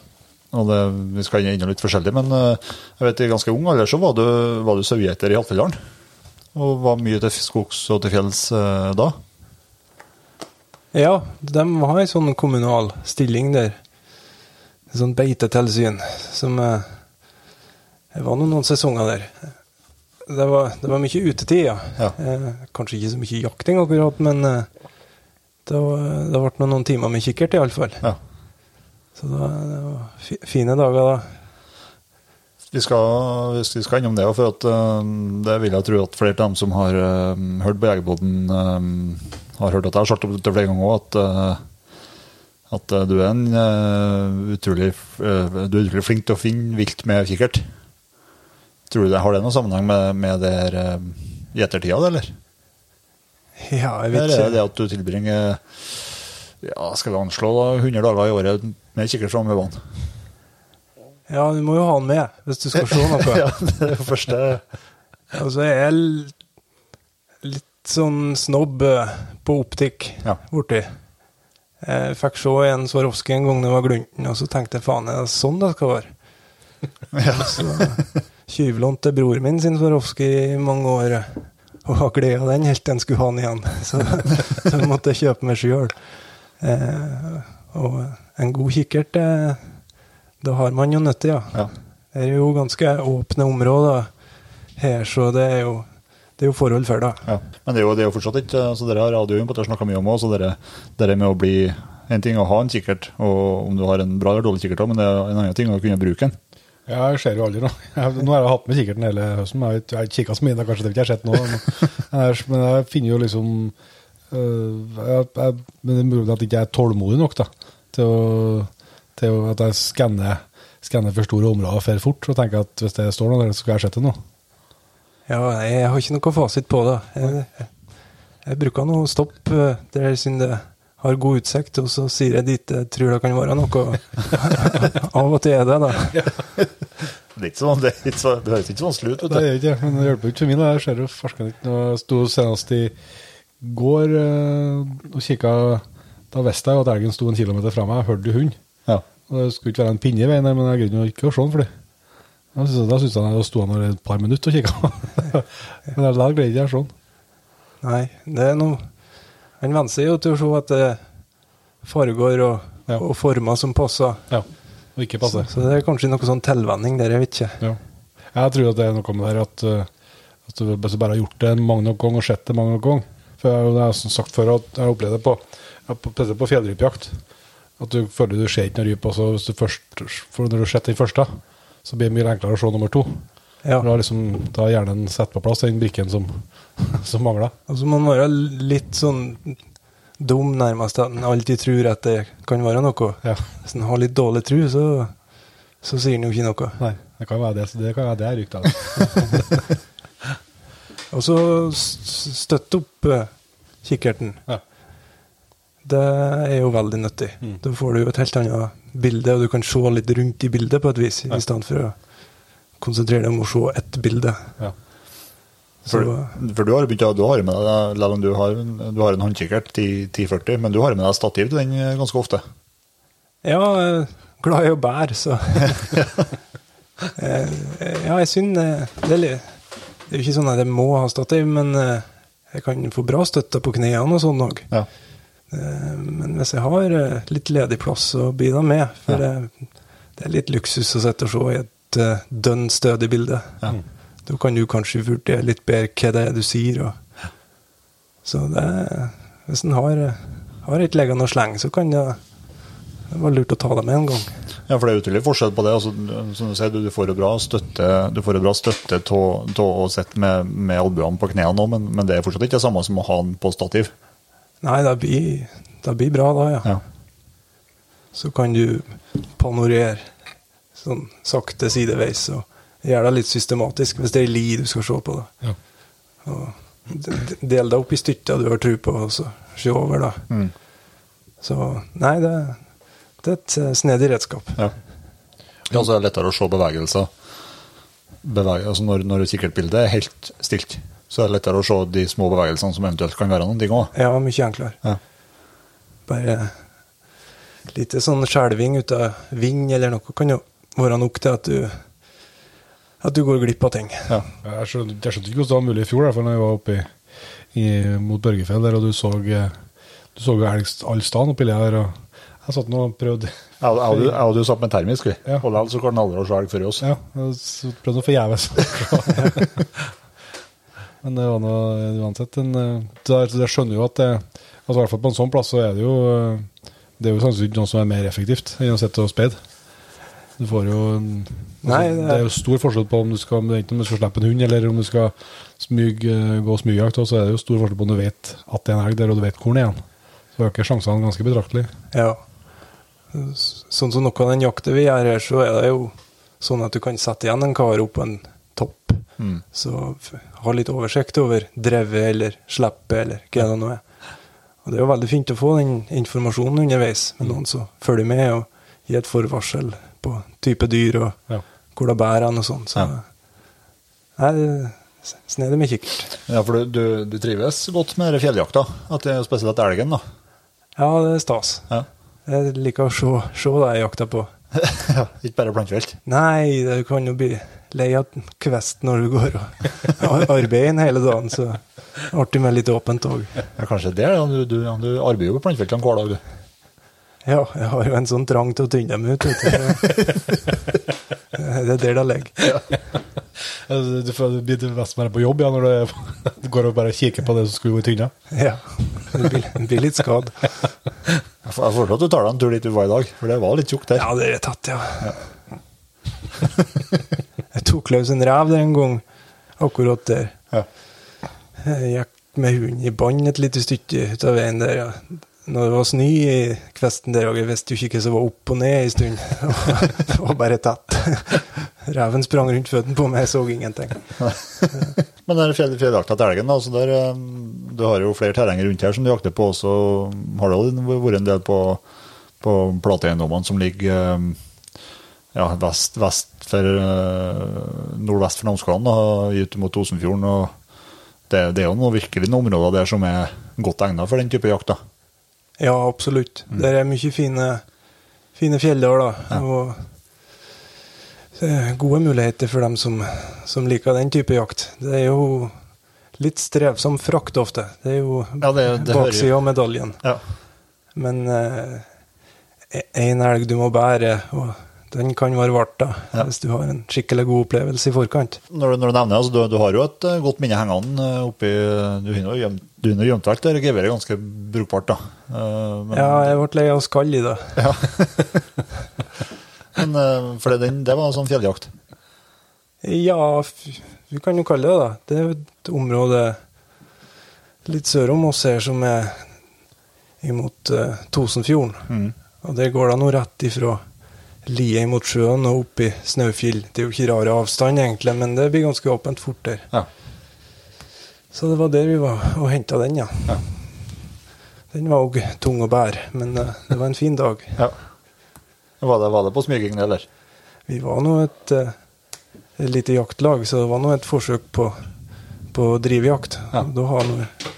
og det, Vi skal innom litt forskjellig, men eh, jeg vet i ganske ung alder så var du, var du sauegjeter i Hattfjelldalen. Og var mye til skogs og til fjells eh, da. Ja, de har en sånn kommunal stilling der. En sånn beitetilsyn som eh, Jeg var nå noen sesonger der. Det var, det var mye utetid, ja. Ja. Eh, kanskje ikke så mye jakting akkurat, men eh, det, var, det ble noen timer med kikkert, iallfall. Ja. Så det var, det var fine dager da. Vi skal, vi skal innom det, for at, eh, det vil jeg tro at flere av dem som har eh, hørt på Jegerpoden, eh, har hørt at jeg har sagt det flere ganger òg, at, eh, at eh, du er en uh, utrolig, uh, du er utrolig flink til å finne vilt med kikkert. Tror du det har det noen sammenheng med, med det her uh, gjetertida, eller? Ja, jeg Eller vet er det er det at du tilbringer ja, skal vi anslå da, 100 dager i året med kikkert framme ved vann? Ja, du må jo ha den med hvis du skal se noe. ja, det er det første Altså, jeg er litt sånn snobb på optikk Ja. borti. Jeg fikk se en Swarovski en gang jeg var glunten, og så tenkte jeg faen, er det sånn det skal være? Så Tjuvlånte bror min sin Swarovski i mange år, og har glede av den helt til han skulle ha den igjen. Så, så måtte jeg kjøpe meg sjøl. Eh, og en god kikkert, eh, da har man jo nytte, ja. Ja. Det er jo ganske åpne områder her, så det er jo, det er jo forhold for det. Ja. Men det er jo, det er jo fortsatt ikke altså Dere har radioen på det snakka mye om òg, så dere, dere med å bli En ting å ha en kikkert, og om du har en bra eller dårlig kikkert, men det er en annen ting å kunne bruke den. Ja, jeg ser jo aldri noe Jeg, nå har jeg hatt med kikkerten hele høsten, jeg har ikke- kikka så mye. Det er kanskje det ikke jeg har sett nå. Men jeg, men jeg finner jo liksom øh, jeg, jeg, Men det er mulig at jeg ikke er tålmodig nok da, til, å, til å, at jeg skanner, skanner for store områder for fort. Og tenker at hvis det står noe der, så skal jeg sette det nå. Ja, jeg har ikke noe fasit på det. Jeg, jeg, jeg bruker nå stopp stoppe eh, der jeg syns det har god utsikt, og så sier jeg dit jeg tror det kan være noe. Av og til er det, da. Det er ikke sånn, det, er ikke så, det høres ikke så vanskelig ut. Det Vet du. er ikke, men det hjelper jo ikke for min. Jeg ser jo farsken ikke noe. Jeg sto senest i går øh, og kikka Da visste jeg at elgen sto en kilometer fra meg. Jeg hørte hund. Ja. Og Det skulle ikke være en pinne i veien, men jeg greide ikke å se den. synes jeg- Da syntes jeg jeg sto han der et par minutter og kikka. men da gleder jeg meg sånn. Nei, det er noe Han venner seg jo til å se at det foregår, og, Ja. og former som passer. Ja, og ikke Så, så det er kanskje noe sånn tilvenning der, jeg vet ikke. Ja. Jeg tror at det er noe med det her at, øh, at du bare har gjort det mange nok ganger og sett det mange nok ganger For jeg, jeg har som sagt før at jeg har opplevd det på, på, på fjellrypejakt. At du føler du ser ikke noen rype, altså hvis du først, når du har sett den første, så blir det mye enklere å se nummer to. Ja. Da har liksom, da har hjernen satt på plass den brikken som, som mangler. Altså man må være litt sånn dum, nærmest, at en alltid tror at det kan være noe. Ja. Hvis en har litt dårlig tro, så, så sier en jo ikke noe. Nei, det kan være det. så Det kan være det jeg rykte av. Og så støtt opp eh, kikkerten. Ja. Det er jo veldig nyttig. Mm. Da får du jo et helt annet bilde, og du kan se litt rundt i bildet på et vis, Ja. i stedet for å konsentrere deg om å se ett bilde. Ja. Så, For, for du har begynt du har med deg, selv om du har, du har en håndkikkert 10 1040, men du har med deg stativ til den eh, ganske ofte. ja, er glad i å bære, så Eh, Ja, jeg syns eh, det er Det er jo ikke sånn at jeg må ha stativ, men eh, jeg kan få bra støtte på knærne og sånn òg. Ja. Eh, Men hvis jeg har eh, litt ledig plass, så blir det med. For det, det er litt luksus å sitte og se i et eh, dønn stødig bilde. Ja. Da kan du kanskje vurdere litt bedre hva det er du sier. Og. Så det, hvis en har, har et liggende og sleng, så kan det, det være lurt å ta det med en gang. Ja, for det er tydelig forskjell på det. Altså, som du sier, du, du får jo bra støtte Du får jo bra støtte til å sitte med, med albuene på knærne òg, men, men det er fortsatt ikke det samme som å ha den på stativ. Nei, det blir, det blir bra da, ja. Ja. Så kan du panorere sånn sakte sideveis og gjøre det litt systematisk hvis det er li du skal se på. da. Ja. Og de- de- del deg opp i stykker du har tro på, og så se over, da. Mm. Så nei, det, det er et eh, snedig redskap. Ja. Ja, så er det lettere å se bevegelser. Bevege, altså når, når kikkertbildet er helt stilt, så er det lettere å se de små bevegelsene som eventuelt kan være noen ting òg. Ja, mye enklere. Ja. Bare lite sånn skjelving ut av vind eller noe kan jo være nok til at du at du går glipp av ting. Ja. Jeg skjønte, jeg skjønte ikke hvordan det var mulig i fjor, for når jeg var oppe i, i, mot Børgefjell der, og du så, du så jo elg all staden oppi der, og jeg satt nå og prøvde Jeg og- du- jeg og du satt med termisk, vi. Ja. Og likevel så kan aldri se elg før oss. Ja, jeg prøvde å forgjeves. Men det var nå uansett en eh, jeg, skjønner jo at det altså I hvert fall på en sånn plass så er det jo eh, Det er jo sannsynligvis noe som er mer effektivt enn å sitte og speide. Du får jo en, altså, Nei, det, det- er jo stor forskjell på om du skal enten om du skal slippe en hund, eller om du skal smyg, eh, gå smygjakt. Så er det jo stor forskjell på om du vet at det er en elg der, og du vet hvor den er. Så øker sjansene ganske betraktelig. Ja. Sånn som noe av den jakta vi gjør her, så er det jo sånn at du kan sette igjen en kar opp en. Mm. Så ha litt oversikt over drevet eller slippet eller hva det nå er. Og det er jo veldig fint å få den informasjonen underveis med noen som følger med og gir et forvarsel på type dyr og Ja. hvor det bærer hen og sånn. Så Ja. nei, det er snedig med kikkert. Ja, for du, du, du trives godt med fjelljakta, at det er spesielt elgen, da. Ja, det er stas. Ja. Jeg liker å se, se det jeg jakter på. ja. Ikke bare plantefelt. Nei, det kan jo bli lei av kvest når du går og arbeider inn hele dagen, så artig med litt åpent òg. Ja, kanskje det. Du, du, du arbeider jo på plantefeltene hver dag, du. Ja, jeg har jo en sånn trang til å tynne dem ut. Det er der det ligger. Ja. Du får- blir mest bare på jobb ja, når du, går og bare kikker på det som skulle i tynna. Ja. Det blir, blir litt skadd. Jeg foreslår at du tar deg en tur dit du var i dag, for det var litt tjukt der. Ja, det er tatt, ja. ja. jeg tok løs en rev der en gang, akkurat der. Ja. Jeg gikk med hunden i bånd et lite stykke ut av veien der. Ja. Når det var snø i kvesten der, og jeg visste jo ikke hva som var opp og ned en stund. det var bare tett. Reven sprang rundt føttene på meg, jeg så ingenting. Men den fjell, fjelljakta til elgen, altså der, eh, du har jo flere terrenger rundt her som du jakter på, så har det vært en del på, på plateeiendommene som ligger eh, ja, vest, vest for, eh, nordvest for Namsskogan og ut mot Osenfjorden. og det, det er jo noe, virkelig noen områder der som er godt egnet for den type jakt. da. Ja, absolutt. Det er mye fine, fine fjelldaler. Og det er gode muligheter for dem som, som liker den type jakt. Det er jo litt strevsom frakt ofte. Det er jo Ja, baksida av medaljen. Ja. Men én elg du må bære, og den kan være vart da, Ja. hvis du har en skikkelig god opplevelse i forkant. Når, du- når du nevner det, altså, du, du har jo et eh, godt minne hengende eh, oppi Du har jo gjemt, vekk det geværet ganske brukbart, da. Uh, Men, Ja, jeg ble lei av skall i det. men, uh, for det, det var sånn fjelljakt. Ja, vi kan jo kalle det det. Det er et område litt sør om oss her som er imot uh, Tosenfjorden. Mm. Og der går det nå rett ifra Lie mot sjøen og opp i Snaufjell. Det er jo ikke rar avstand egentlig, men det blir ganske åpent fort der. Ja. Så det var der vi var og henta den, ja. Ja. Den var òg tung å bære, men uh, det var en fin dag. ja. Var, det, var det på smygingen, eller? Vi var nå et, uh, et lite jaktlag, så det var nå et forsøk på, på drivjakt. Ja. Da har, nå,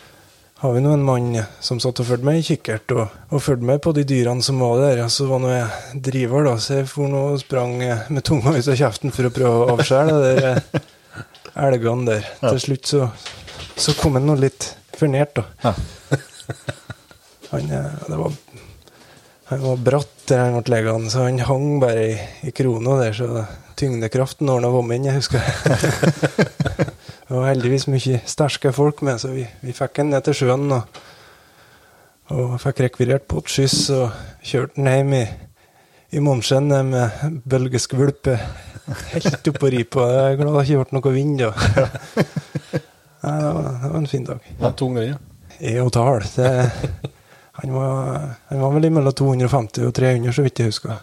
har vi nå en mann som satt og fulgte med i kikkert, og, og fulgte med på de dyrene som var der. og så var nå jeg driver, da, så jeg for nå og sprang eh, med tunga ut av kjeften for å prøve å avskjære de der eh, elgene der. Ja. Til slutt så, så kom han nå litt fornert, da. Ja. Han, eh, det var, han var bratt der han ble liggende, så han hang bare i, i krona der, så tyngdekraften ordna vommen, jeg husker. det var heldigvis mye sterke folk med, så vi, vi fikk den ned til sjøen og, og fikk rekvirert på et skyss og kjørte den hjem i, i måneskinnet med bølgeskvulp helt oppå ripa. Jeg er glad det ikke ble noe vind da. Nei, det var, det var en fin dag. Ja, tung øye? ja. E og. Det, han, var, han var vel mellom 250 og 300, så vidt jeg husker.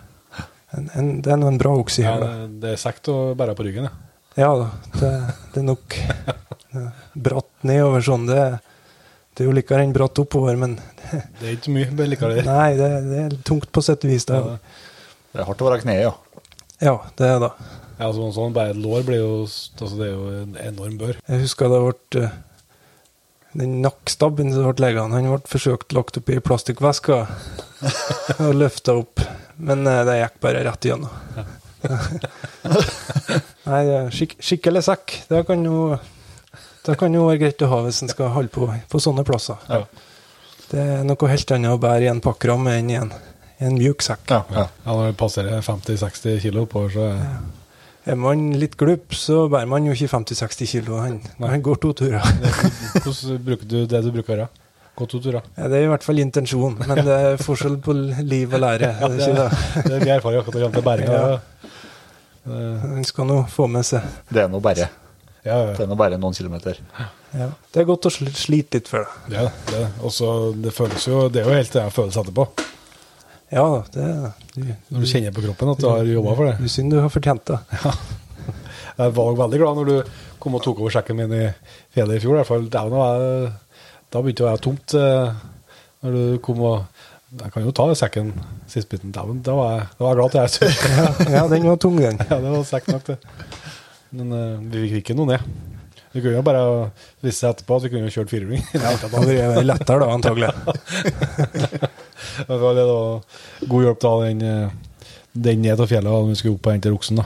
En, en, det er nå en bra okse ja her, det, det er kjekt å bære på ryggen, ja. Ja da, det, det er nok det, bratt nedover sånn. Det, det er jo likere enn bratt oppover, men det, Det er ikke mye likevel nei, det, er tungt på sett og vis. Det, Ja, Det er hardt å være kneet, ja. ja, det er det. Ja, sånn, sånn bare et lår blir jo altså, Det er jo en enorm bør. Jeg husker det ble eh, Den nakkstabben som ble liggende, han ble forsøkt lagt oppi plastikkveska og løfta opp, men eh, det gikk bare rett igjennom. Nei, det skik skikkelig sekk. Det kan jo det kan jo være greit å ha hvis en skal holde på på sånne plasser. Ja. Det er noe helt annet å bære i en pakkram enn i en, en mjuk sekk. Ja, ja. Ja, når det passerer 50-60 kilo oppover, så er Er man litt glup, så bærer man jo ikke 50-60 kilo. Han, han går to turer. Hvordan bruker du det du bruker da? Gå to turer? Ja, det er i hvert fall intensjonen, men det er forskjell på liv og lære. Ja, er det, det er, det? det er mye erfaring akkurat når det kommer bæringa. Ja. Ja. Eh, skal nå få med seg Det er nå bare, Ja, det ja. er nå bare noen kilometer. ja. Det er godt å slite litt for det. det er det. det. det. Og så det føles jo Det er jo helt det jeg føles etterpå. Ja da, det du, Når du kjenner på kroppen at du har jobba for det. du synd du har fortjent det. Jeg var veldig glad når du kom og tok over sjekken min i fjellet i fjor. I hvert fall. Da jeg- begynte det å være tomt. eh, Når du kom og Jeg kan jo ta sekken siste biten. Dæven, da var jeg, da var jeg glad til jeg stod. Ja, ja, den var tung, den. Ja, det var sekk nok, det. Men uh, vi fikk ikke noe ned. Vi kunne jo bare vise seg etterpå at vi kunne jo kjørt firehjuling. Det hadde vært lettere da, antagelig. det var det da, god hjelp til den, eh, den ned til fjellet da vi skulle opp på hente oksen. da.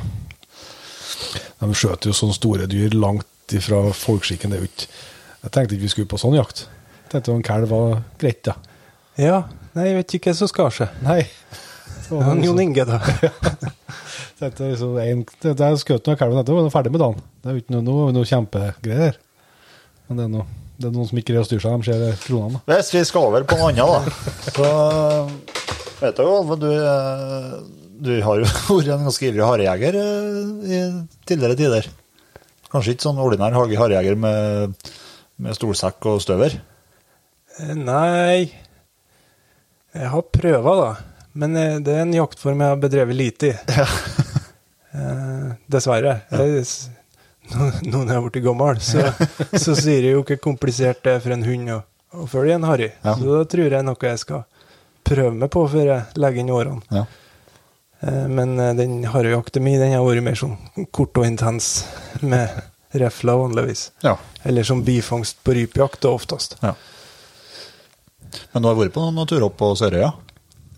De skjøt jo sånne store dyr langt ifra folkeskikken. Det ut. Jeg tenkte ikke vi skulle på sånn jakt. Jeg tenkte en kalv var greit, da. Ja, nei, jeg vet ikke hva som skal skje. Nei. Det var Jon Inge, da. Tenkte liksom, en, det, er skjøt noe kalven etterpå, og er ferdig med dagen. Det er jo ikke noe, noe, noe kjempegreier. Men det er, noe, det er noen som ikke greier å styre seg, de ser kronene. Hvis vi skal over på noe annet, da, så Vet du, Alve, du, eh, du har jo vært en ganske ivrig harejeger eh, i tidligere tider. Kanskje ikke sånn ordinær hage- harejeger med, med stolsekk og støver? Eh, Nei Jeg har prøva, da. Men eh, det er en jaktform jeg har bedrevet lite i. Eh, dessverre. Ja. nå nå når jeg er blitt gammel, så, så sier jeg jo ikke komplisert det er for en hund å, å følge en harry. Ja. Så da tror jeg noe jeg skal prøve meg på før jeg legger inn årene. Ja. Eh, Men eh, den harryjakta mi den har vært mer sånn kort og intens med refler vanligvis. ja. Eller som bifangst på rypejakt, da oftest. ja. Men du har vært på noen turer opp på Sørøya?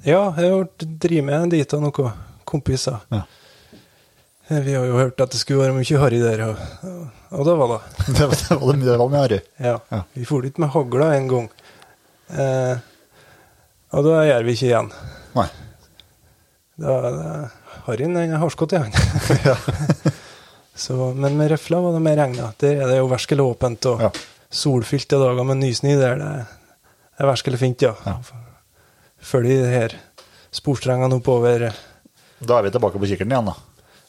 Ja, jeg har drevet med dit av noen kompiser. Ja. Eh, Vi har jo hørt at det skulle være mye harry der, og, og, det var det. Det var det, var, det var mye harry. Ja. Ja. Vi for dit med hagla en gang. Eh, og da gjør vi ikke igjen. Nei. Da, da Harryen er har skått i han. Men med røfla var det mer regna. Der er det jo verskelig åpent og Ja. solfylte dager med nysnø der. Det er verskelig fint, ja. Ja. Følger de her sporstrengene oppover. Da er vi tilbake på kikkerten igjen, da.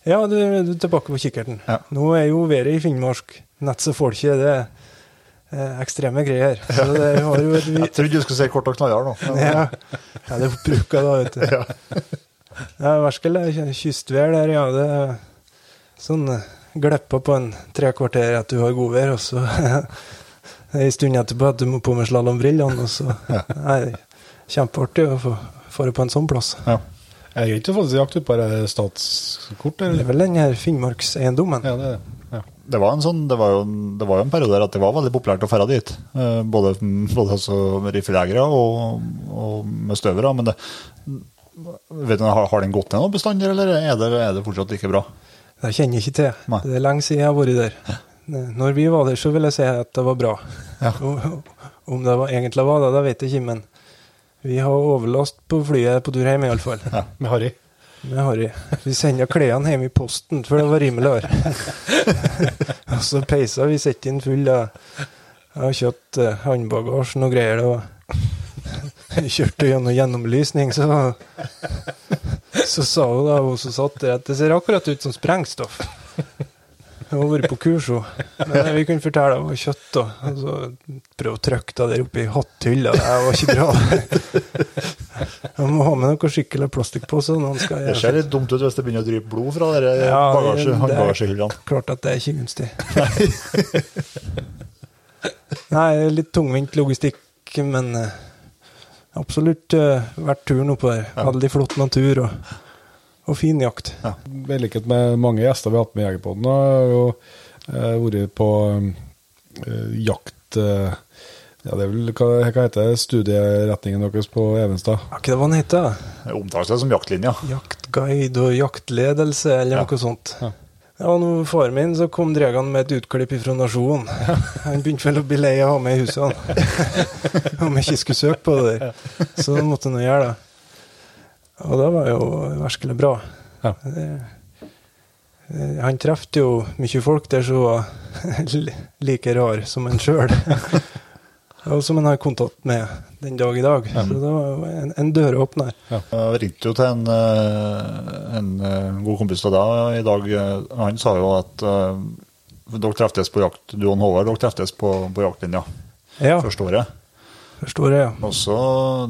Ja, du, du er tilbake på kikkerten. Ja. Nå er jo været i Finnmark nett så folket. Det er eh, ekstreme greier. Så det har jo et Jeg trodde du skulle si kort og knallhard nå. ja. ja, det er oppbruka da, vet du. Ja. er Verskel er kystvær der, ja. Det er sånn eh, gleppa på en tre kvarter at du har godvær, og så en stund etterpå at du må på med slalåmbrillene, kjempeartig å få fare på en sånn plass. Ja. Jeg har ikke fått jakt ut på statskort? statskort, Det er vel den her Finnmarkseiendommen. Ja, det. Ja. Det var, en sånn, det, var jo, en- det var jo en periode der at det var veldig populært å dra dit. Eh, Både, både altså riffeljegere og, og med støvere. Men det, vet du, har, har den gått ned noen bestandig, eller er det, er det fortsatt like bra? Det kjenner jeg ikke til. Nei. Det er lenge siden jeg har vært der. Når vi var der, så vil jeg si at det var bra. Ja. Om det var, egentlig var det, det vet jeg ikke, men vi har overlast på flyet på tur hjem, iallfall. Ja. Med Harry. Med Harry. Vi sender klærne hjem i posten, for det var rimeligere. og så peisa vi setter inn full av av kjøtt, håndbagasje håndbagasjen og greier. Var Kjørte gjennom gjennomlysning, så Så sa hun da, hun som satt der, at det ser akkurat ut som sprengstoff. Hun har vært på kurs, hun. Men vi kunne fortelle var kjøtt. Og altså, prøve å trykke det der oppi hatthylla. Det var ikke bra. Man må ha med noe skikkelig plastikkpose. når Det ser litt dumt ut hvis det begynner å dryppe blod fra dere Ja, bagasje, håndbagasjehyllene. Klart at det er ikke gunstig. Nei, litt tungvint logistikk, men eh, absolutt uh, verdt turen oppå der. Veldig flott natur og, og fin jakt. I likhet med mange gjester vi har hatt med Jegerpoden, har jeg jo eh, vært på eh, jakt eh, Ja, det er vel hva, hva heter studieretningen deres på Evenstad? Hva ikke det var den het? Det omtales det som jaktlinja. Jaktguide og jaktledelse, eller Ja. noe sånt. Ja. Ja, og når faren min så kom Dregan med et utklipp fra Nasjonen. Han begynte vel å bli lei av å ha med i huset, han. Om jeg ikke skulle søke på det der. Så måtte han gjøre det. Og det var jo virkelig bra. Ja. Eh, Han traff jo mye folk der som var like rar som en sjøl. Og som en har kontakt med den dag i dag. Så det var jo en, en døråpner. Jeg ringte jo til en, eh, en eh, god kompis av deg i dag. Han sa jo at uh, dere treftes på jakt, du og Håvard dere treftes på, på jaktlinja Ja, første året. Forstår jeg. ja. Og så,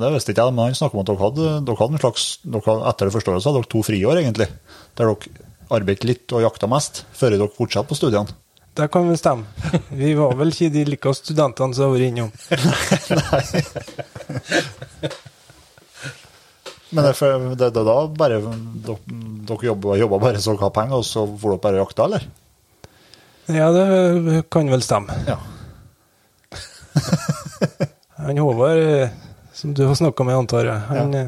Det visste ikke jeg, men han snakker om at dere hadde, dere hadde en slags, dere, etter det første året så hadde dere to friår, egentlig. Der dere arbeidet litt og jakta mest, før dere fortsatte på studiene. Det kan vel stemme. Vi var vel ikke de like studentene som har vært innom. Men det, er det, det er da bare dere, dere jobba, jobba bare så dere har penger, og så får dere bare jakta, eller? Ja, det kan vel stemme. Ja. Han Håvard, eh, som du har snakka med, antar jeg, han ja.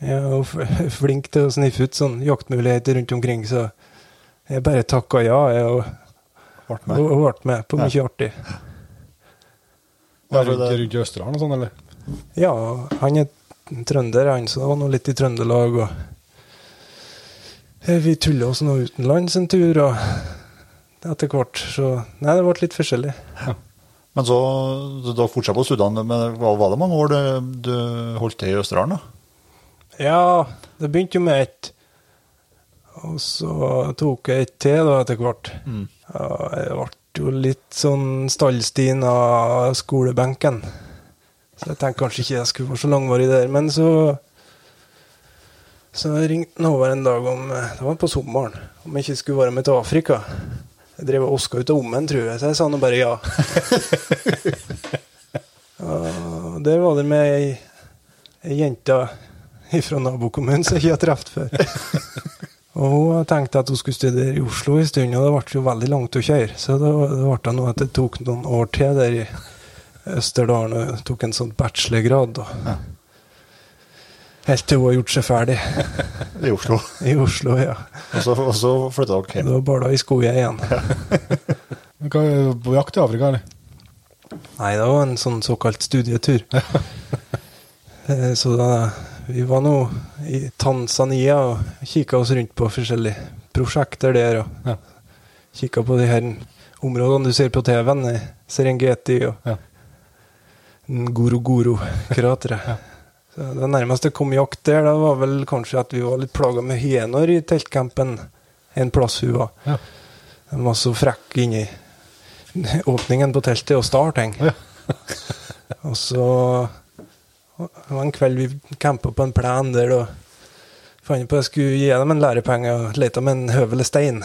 er jo flink til å sniffe ut sånn jaktmuligheter rundt omkring, så jeg bare takka ja jeg, og, Ble med. og ble med på mye artig. Ja, Rundt, for det- rundt i Østerdalen og sånn, eller? Ja, han er trønder, han, så det var nå litt i Trøndelag, og eh, vi tulla oss nå utenlands en tur, og etter hvert, så Nei, det ble litt forskjellig. Men så, da fortsatte på studiene, men var, det mange år du, du holdt til i Østerdalen? da? Ja, det begynte jo med ett. Og så tok jeg et til da etter hvert. Mm. jeg ble jo litt sånn stallstien av skolebenken. Så jeg tenkte kanskje ikke jeg skulle være så langvarig der. Men så Så ringte han over en dag om Det var på sommeren. Om jeg ikke skulle være med til Afrika. Jeg drev og oska ut av ommen, tror jeg, så jeg sa nå bare ja. Og der var det med ei, ei jente fra nabokommunen som jeg ikke har truffet før. Og hun tenkte at hun skulle studere i Oslo en stund, og det ble jo veldig langt å kjøre. Så det, det ble noe at det tok noen år til der i Østerdalen og tok en sånn bachelorgrad. Da. Helt til hun har gjort seg ferdig I Oslo. i Oslo, ja. Og så, og så flytta dere hjem. Da i skogen igjen. Hva er På jakt i Afrika, eller? Nei, det var en sånn såkalt studietur. Eh, Så da Vi var nå i Tanzania og kikka oss rundt på forskjellige prosjekter der. Og Ja. kikka på de her områdene du ser på TV-en, Serengeti og Ja. Ngorogoro-krateret. Så Det nærmeste kom jakt der, da var vel kanskje at vi var litt plaga med hyener i teltcampen en plass hun var. Ja. De var så frekke inni åpningen på teltet og starte ting. Ja. og så Det var en kveld vi campa på en plen der og fant på at jeg skulle gi dem en lærepenge og lete med en høvelig stein.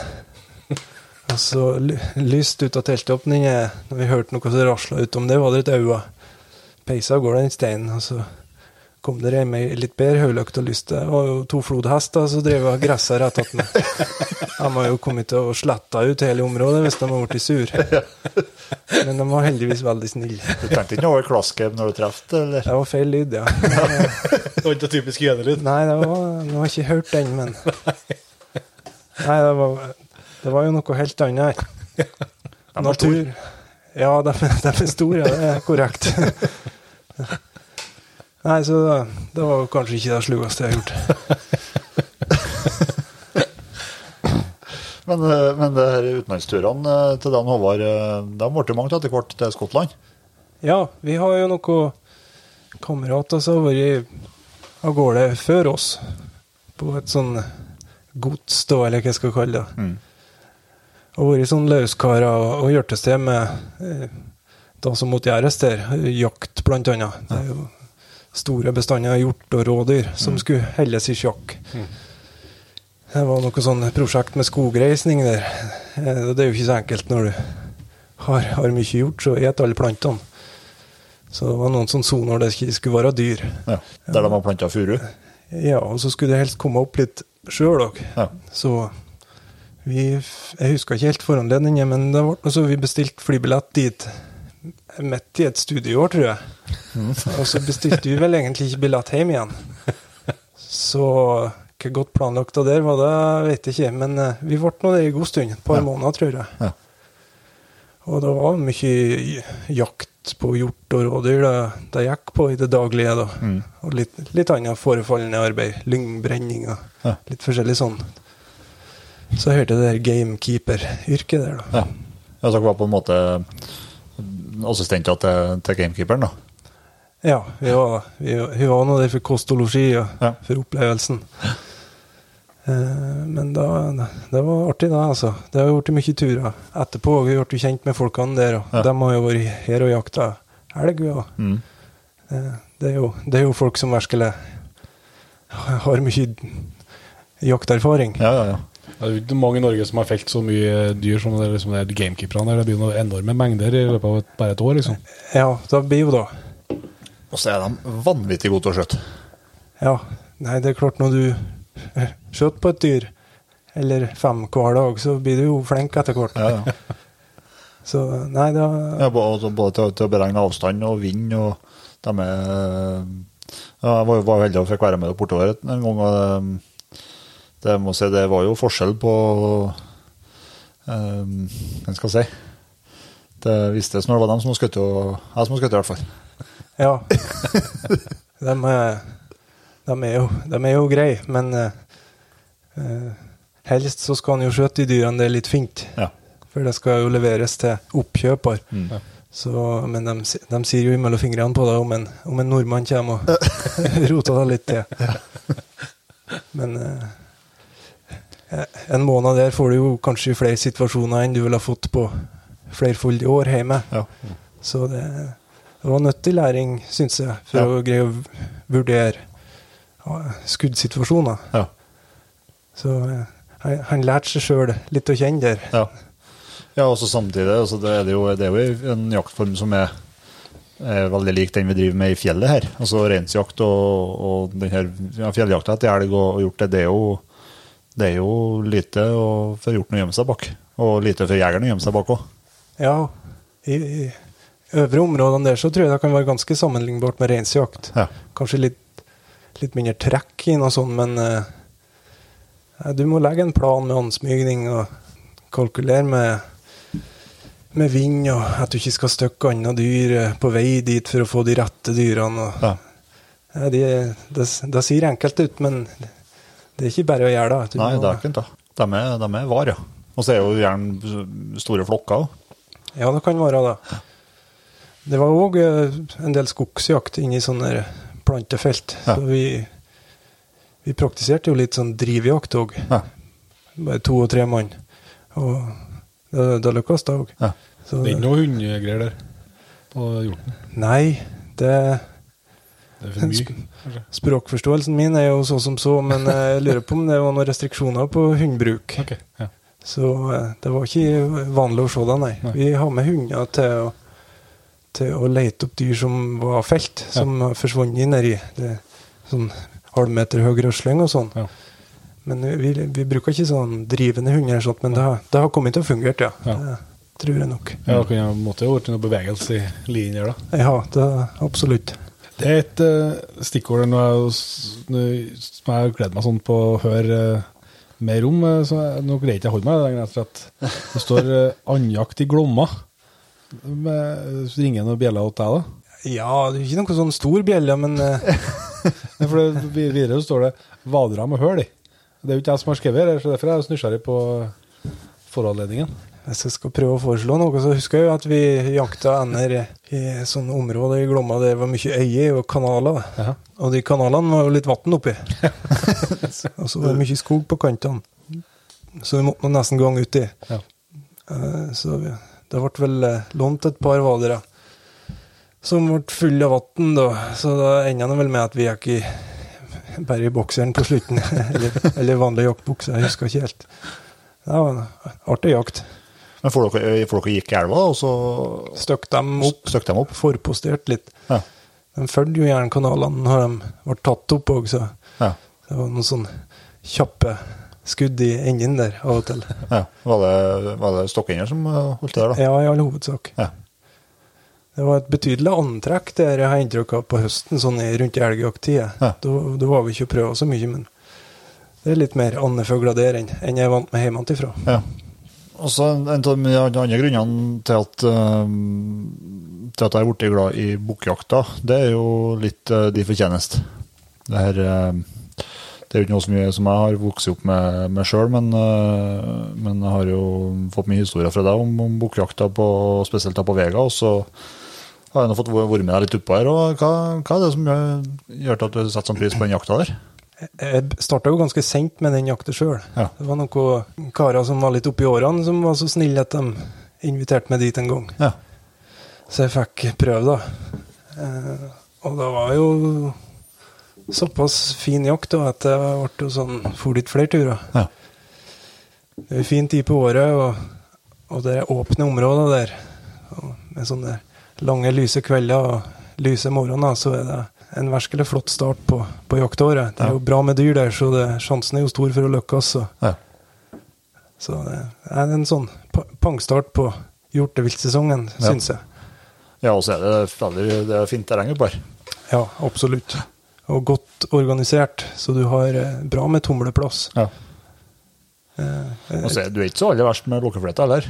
og så ly- lyst ut av teltåpningen, når vi hørte noe som rasla utom det, var det et øye. Peisa av gårde den steinen, og så kom dere hjem med litt bedre høyløkt og lyst. Det var jo to flodhester som drev og gressa rett attmed. De har jo kommet til å slette ut hele området hvis de har blitt sur. Men de var heldigvis veldig snille. Du tenkte ikke noe over klaskeb når du traff det, eller? Det var feil lyd, ja. Det var ikke typisk gjenerlyd. Nei, det var, jeg har ikke hørt den, men Nei, det var, det var jo noe helt annet her. Natur. Ja, de, de er store, ja, det er korrekt. Nei, så det, det var kanskje ikke det slugeste jeg har gjort. Men, eh, men det her utenlandsturene eh, til Dan Håvard, eh, de ble jo mange etter hvert til Skottland. Ja, vi har jo noen kamerater som har vært av gårde før oss. På et sånn gods, da, eller hva jeg skal kalle det. Og vært sånn løskarer og, og hjørtested med eh, det som måtte gjøres der. Jakt, blant annet. Det er jo store bestander av hjort og rådyr som skulle helles i sjakk. Det var noe sånn prosjekt med skogreisning der. Eh, Det er jo ikke så enkelt når du har, har mye hjort, så et alle plantene. Så det var noen som soner når det skulle være dyr. Ja, der de har planta furu. Ja, og så skulle det helst komme opp litt sjøl òg. Ja. Så vi Jeg husker ikke helt foranledningen, men det ble altså, vi bestilte flybillett dit midt i et studieår, tror jeg. Og så bestilte vi vel egentlig ikke billett hjem igjen. Så hvor godt planlagt det der var det, vet jeg ikke. Men eh, vi ble nå der i god stund. Et par Ja. måneder, tror jeg. Ja. Og det var mye jakt på hjort og rådyr det, det gikk på i det daglige. da. Mm. Og litt, litt, annet forefallende arbeid. Lyngbrenning og Ja. litt forskjellig sånn. Så jeg hørte det der gamekeeper-yrket der, da. Ja. Ja, så dere var på en måte assistenter til, til gamekeeperen, da. Ja, vi var, vi, vi var nå der for kost og losji og Ja. for opplevelsen. Eh, men da, det var artig, da. altså. Det har blitt mye turer etterpå. Vi ble jo kjent med folkene der. og Ja. De har jo vært her og jakta elg. Og, Mm. eh, det, er jo, det er jo folk som virkelig har mye jakterfaring. Ja, ja, ja. Det er jo ikke mange i Norge som har felt så mye dyr som det, liksom det gamekeeperne. Det blir noen enorme mengder i løpet av et, bare et år, liksom. Ja, det blir jo da. Og så er de vanvittig gode til å skjøte. Ja, nei, det er klart når du skjøter på et dyr, eller fem hver dag, så blir du jo flink etter hvert. Ja, ja. Så nei, da Ja, både, både til, til å beregne avstand og vind, og de er ja, Jeg var, var jo heldig og fikk være med bortover en gang. og det, må si, det var jo forskjell på um, Hva skal jeg si? Det vistes når det var dem som skjøt, og jeg som skjøt, i hvert fall. Ja. De er, de er, jo, de er jo greie, men eh, eh, helst så skal han jo skjøte de dyrene det er litt fint. Ja. For det skal jo leveres til oppkjøper. Mm. Så, men de, de sier jo imellom fingrene på det om en, om en nordmann kommer og roter det litt til. Men eh, en måned der får du jo kanskje flere situasjoner enn du ville ha fått på flerfoldige år hjemme. Ja. Så det, det var nyttig læring, syns jeg, for Ja. å greie å vurdere skuddsituasjoner. Ja. Så eh, han, han lærte seg sjøl litt å kjenne der. Ja. ja, og så samtidig altså det, er det, jo, det er jo en jaktform som er, er veldig lik den vi driver med i fjellet her. Altså reinsjakt og, og den her ja, fjelljakta etter elg og, og hjort, det, det er jo det er jo lite å- for hjorten å gjemme seg bak. Og lite for jegeren å gjemme seg bak òg. Ja, i, i øvre områdene der så tror jeg det kan være ganske sammenlignbart med reinsjakt. Ja. Kanskje litt, litt mindre trekk i noe sånt, men uh, du må legge en plan med ansmygning og kalkulere med, med vind, og at du ikke skal stykke andre dyr eh, på vei dit for å få de rette dyrene. Og, Ja. ja, det, det, det sier enkelt ut, men det er ikke bare å gjøre det. Nei, det er ikke det. De er, de er var, ja. Og så er jo gjerne store flokker òg. Ja, det kan være det. Det var òg en del skogsjakt inni sånne plantefelt. Ja. Så vi, vi praktiserte jo litt sånn drivjakt òg. Ja. Bare to og tre mann. Og det, det lykkes, det òg. Ja. Det er ikke noe hundegreier der på hjorten. Nei, det Mye. Språkforståelsen min er jo så som så, men jeg lurer på om det var noen restriksjoner på hundbruk. Okay, ja. Så eh, det var ikke vanlig å se det, nei. Nei. Vi har med hunder til å, til å lete opp dyr som var felt, som har forsvunnet nedi sånn halvmeter høy røsling og sånn. Ja. Men vi, vi bruker ikke sånn drivende hunder, sånt, men det har, det har kommet til å fungere, ja. Ja. Det tror jeg nok. Ja, det måtte jo vært noe bevegelse i der, da. Ja, det absolutt. Det er et uh, stikkord nå er jo som jeg har gledet meg sånn på å høre uh, mer om. eh, så jeg, Nå greier jeg ikke å holde meg lenger etter at det står uh, 'andjakt i Glomma'. Med, så ringer noen bjeller til deg, da? Ja, det er ikke noen sånn stor bjelle, men for det, videre så står det 'Vadra med høl' i. Det er jo ikke jeg som har skrevet det, så derfor er jeg så nysgjerrig på foranledningen. Hvis jeg skal prøve å foreslå noe, så husker jeg jo at vi jakta ender i sånne områder i Glomma der det var mye øyer og kanaler. Ja. Og de kanalene var jo litt vann oppi. og så var det mye skog på kantene. Så vi måtte nesten gang uti. Ja. Eh, Så det ble vel eh, lånt et par vadere som ble fulle av vann, da. Så da enda det vel med at vi gikk i bare i bokseren på slutten. eller, eller vanlig jaktbukse, jeg husker ikke helt. Det var en artig jakt. Men får dere, får dere gikk i elva, og så Støkk dem opp, støkk dem opp? forpostert litt. Ja. De fulgte jo jernkanalene når de ble tatt opp òg, så Ja. det var noen sånne kjappe skudd i enden der av og til. ja. Var det, var det stokkender som eh, holdt til der, da? Ja, i all hovedsak. Ja. Det var et betydelig antrekk der jeg har inntrykk av på høsten, sånn rundt elgjakttida. Ja. Da, da var vi ikke og prøva så mye, men det er litt mer andefugler der enn enn jeg er vant med hjemmefra. Ja. Og så En av de andre grunnene til at, eh, til at jeg er blitt glad i bukkjakta, det er jo litt uh, de fortjeneste. Det her eh, det er jo ikke noe som jeg, som jeg har vokst opp med, med sjøl, men, eh, men jeg har jo fått mye historier fra deg om, om bukkjakta, spesielt da på Vega. Og så har jeg nå fått vært med deg litt oppå her. og Hva, hva er det som gjør, gjør at du setter sånn pris på den jakta der? Jeg starta jo ganske seint med den jakta sjøl. Ja. Det var noen karer som var litt oppi årene, som var så snille at de inviterte meg dit en gang. Ja. Så jeg fikk prøve, da. Eh, og det var jo såpass fin jakt da, at det ble jo sånn for litt flere turer. Ja. Det er fin tid på året, og, og det er åpne områder der. Og med sånne lange, lyse kvelder og lyse morgener, så er det en virkelig flott start på, på jaktåret. Det er Ja. jo bra med dyr der, så det, sjansen er jo stor for å lykkes. Så, Ja. så det er en sånn pangstart på hjorteviltsesongen, Ja. syns jeg. ja, og så er det veldig det er fint terreng oppe her. Ja, absolutt. Og godt organisert, så du har eh, bra med tumleplass. Ja. Eh, Og så er du ikke så aller verst med lokkefløyta heller.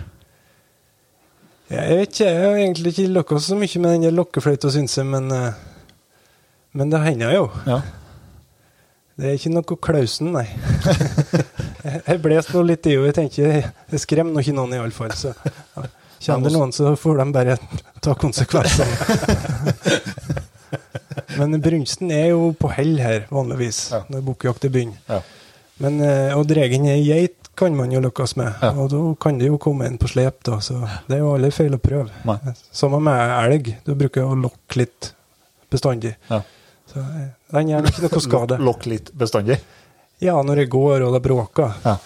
Jeg vet ikke, jeg har egentlig ikke lykkes så mye med den lokkefløyta, syns jeg, men, eh, men det hender jo. Ja. Det er ikke noe klausen, nei. jeg jeg blåste nå litt i henne. Jeg tenker det skremmer nå ikke noen, iallfall. Så ja. kommer det noen, så får de bare ta konsekvensene. Men brunsten er jo på hell her, vanligvis, Ja. når bukkjakta begynner. Ja. Men å dra inn ei geit kan man jo lykkes med, Ja. og da kan det jo komme inn på slep, da, så det er jo aldri feil å prøve. Nei. Sammen med elg, da bruker jeg å lokke litt bestandig. Ja. Så eh, den gjør ikke noe skade. Lokk litt bestandig. Ja, når jeg går og det bråker, Ja.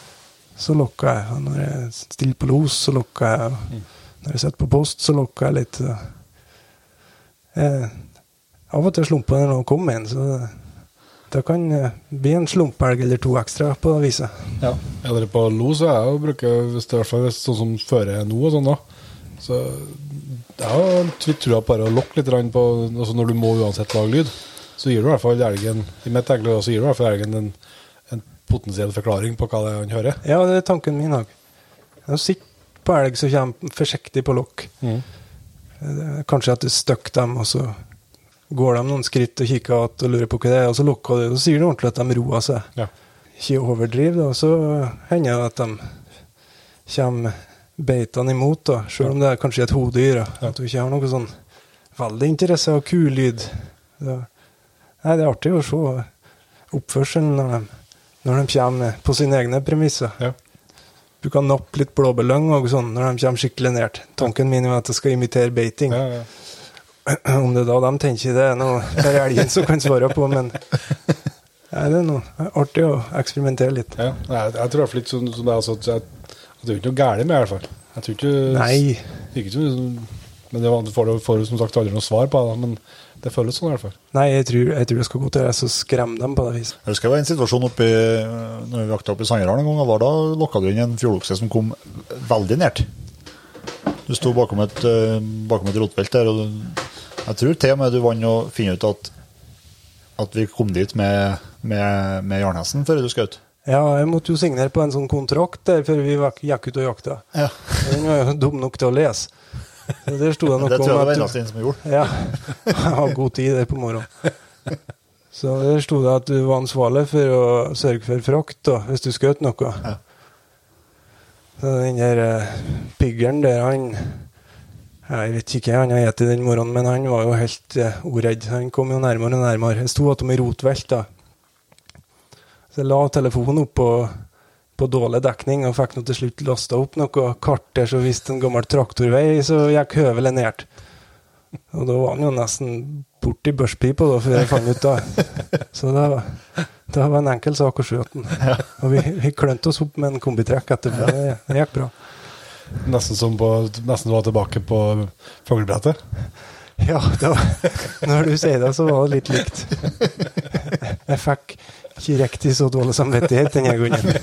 så lokker jeg. Og når jeg stiller på los, så lokker jeg. Og Mm. når jeg sitter på post, så lokker jeg litt. så. Eh, av og til slumper det når det kommer inn, så det, kan eh, bli en slumpelg eller to ekstra på det viset. Ja. eller på los er jeg jo bruker hvis det er i hvert fall sånn som fører nå og sånn da. Så jeg har trua på bare å lokke litt på altså Når du må uansett lage lyd, så gir du i hvert fall elgen I mitt enkle så gir du i hvert fall elgen en, en potensiell forklaring på hva det er han hører. Ja, det er tanken min òg. Å sitte på elg som kommer forsiktig på lokk. Mm. Eh, Kanskje at du støkker dem, og så går de noen skritt og kikker att og lurer på hva det er, og så lukker du, og så sier du ordentlig at de roer seg. Ja. Ikke overdriv, da. Så hender det at de kommer beitende imot, da, selv om det er kanskje et hodedyr. Ja. At du ikke har noe sånn veldig interesse av kulyd. Det, nei, det er artig å se oppførselen når de, når de kommer på sine egne premisser. Ja. Du kan nappe litt blåbærlyng og sånn når de kommer skikkelig nært. Tanken min er at det skal imitere beiting. Ja, ja. Om det er da de tenker det er noe det er elgen som kan svare på, men nei, det er noe artig å eksperimentere litt. Ja, jeg, tror i hvert fall ikke sånn sånn det er, altså, at at det er ikke noe galt med det, i hvert fall. Jeg tror ikke Nei. Ikke så, men det var, du får, du får jo som sagt aldri noe svar på det, men det føles sånn i hvert fall. Nei, jeg tror, jeg tror det skal gå til å skremme dem på det viset. Jeg husker det var en situasjon oppe i, når vi jakta opp i Sanderdalen en gang. og var Da lokka du inn en fjordokse som kom veldig nært. Du sto bakom et, eh, bakom et rotbelt der, og jeg tror til og med du vant å finne ut at, at vi kom dit med, med, med jarnhesten før du skjøt. Ja, jeg måtte jo signere på en sånn kontrakt der før vi gikk ut og jakta. Ja. Den var jo dum nok til å lese. Så der sto det noe Det tror jeg det var eneste en som gjorde. Ja. Jeg har god tid der på morgenen. Så der sto det at du var ansvarlig for å sørge for frakt da, hvis du skjøt noe. Ja. Så den der uh, piggeren der, han Jeg vet ikke hva han har spist den morgenen, men han var jo helt uh, ordredd. Han kom jo nærmere og nærmere. Jeg sto attmed rotvelt, da. Så jeg la telefonen opp på, dårlig dekning og fikk nå til slutt lasta opp noe kart der så viste en gammel traktorvei, så gikk høvelet nært. Og da var han jo nesten borti børspipa da, før jeg fant ut det. Så det var, det var en enkel sak å skjøte den. Og vi, vi klønte oss opp med en kombitrekk etterpå. Det, det gikk bra. Nesten som på, nesten var tilbake på fuglebrettet. Ja, var, når du sier det, så var det litt likt. Jeg fikk ikke riktig så dårlig samvittighet denne gangen.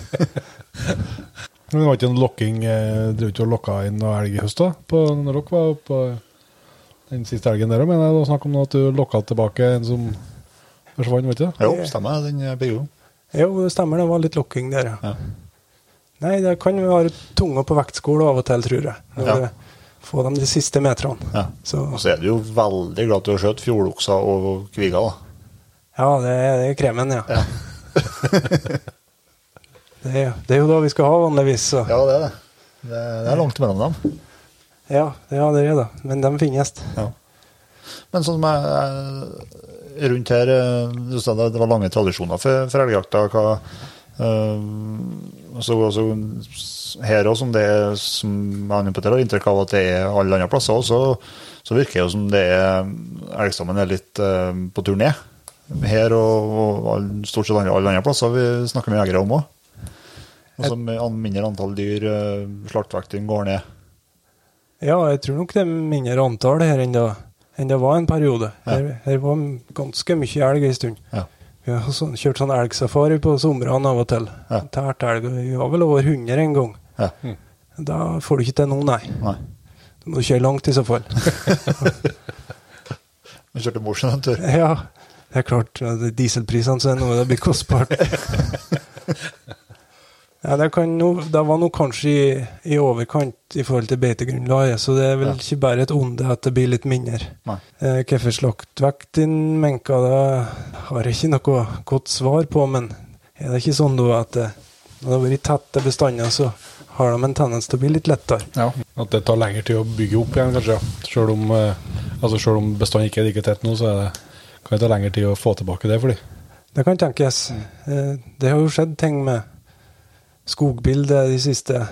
Men det var ikke en lokking eh, Drev ikke og lokka inn noe elg i høst, da? På, når dere var oppe den siste elgen der òg, mener jeg det var snakk om at du lokka tilbake en som forsvant, vet du? Jo, stemmer. Den blir jo Jo, det stemmer, det var litt lokking der, ja. Ja. Nei, det kan være tunga på vektskål av og til, tror jeg. Når Ja. får dem de siste meterne. Ja. Så Og så er du jo veldig glad til å skjøte fjordokser og kviger, da. Ja, det er, det er kremen, ja. Ja. det, er, det er jo da vi skal ha vanligvis, så. Ja, det er det. Det, det er langt mellom dem. Ja, ja, det er det. Men de finnes. Ja. Men sånn som jeg rundt her eh, Du sa det, det var lange tradisjoner for, for elgjakta. Eh, så, så, her òg, som det er som jeg har inntrykk av at det er alle andre plasser òg, så, så virker det jo som det er elgstammen er litt eh, på tur ned. Her og, og stort sett alle, andre plasser vi snakker med jegere om òg. Og som mindre antall dyr, uh, går ned. Ja, jeg tror nok det er mindre antall her enn det, enn det var en periode. Ja. Her, her var ganske mye elg en stund. Ja. Vi har sånn, kjørt sånn elgsafari på somrene av og til. Ja. Tært elg. Vi var vel over 100 en gang. Ja. Da får du ikke til nå, nei. Nei. Du må kjøre langt i så fall. Vi kjørte Mosjøen en tur. ja, det er klart. Dieselprisene så er noe det blir kostbart. ja, det, kan no, det var nå kanskje i, i overkant i forhold til beitegrunnlaget, så det er vel Ja. ikke bare et onde at det blir litt mindre. Eh, Hvorfor slaktvekt din menka, det har jeg ikke noe godt svar på, men er det ikke sånn da at det, når det har vært tette bestander, så har de en tendens til å bli litt lettere? Ja. At det tar lengre tid å bygge opp igjen, kanskje. Selv om, eh, altså selv om bestanden ikke er like tett nå, så er det kan det ta lengre tid å få tilbake det for dem? Det kan tenkes. Eh, Det har jo skjedd ting med skogbildet de siste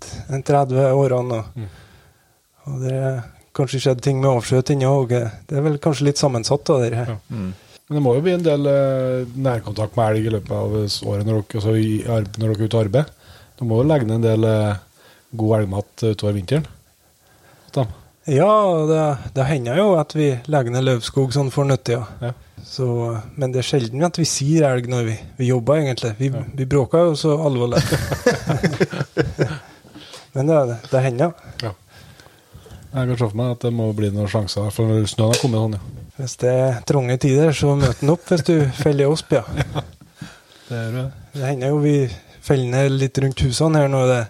30 årene. Og, Mm. det er kanskje skjedd ting med avskjøting òg. Det er vel kanskje litt sammensatt. da, det her. Ja. Mm. Men det må jo bli en del eh, nærkontakt med elg i løpet av året når dere, altså når dere er ute og arbeider. Du må jo legge ned en del eh, god elgmat utover vinteren. Ja, det, det hender jo at vi legger ned løvskog sånn for nyttig Ja. Så, men det er sjelden at vi sier elg når vi, vi jobber, egentlig. Vi, vi bråker jo så alvorlig. men det, det hender. Ja. Jeg kan se for meg at det må bli noen sjanser, for snøen har kommet sånn, ja. Hvis det er trange tider, så møter den opp hvis du feller osp, ja. Det er det. Det hender jo vi feller ned litt rundt husene her når det,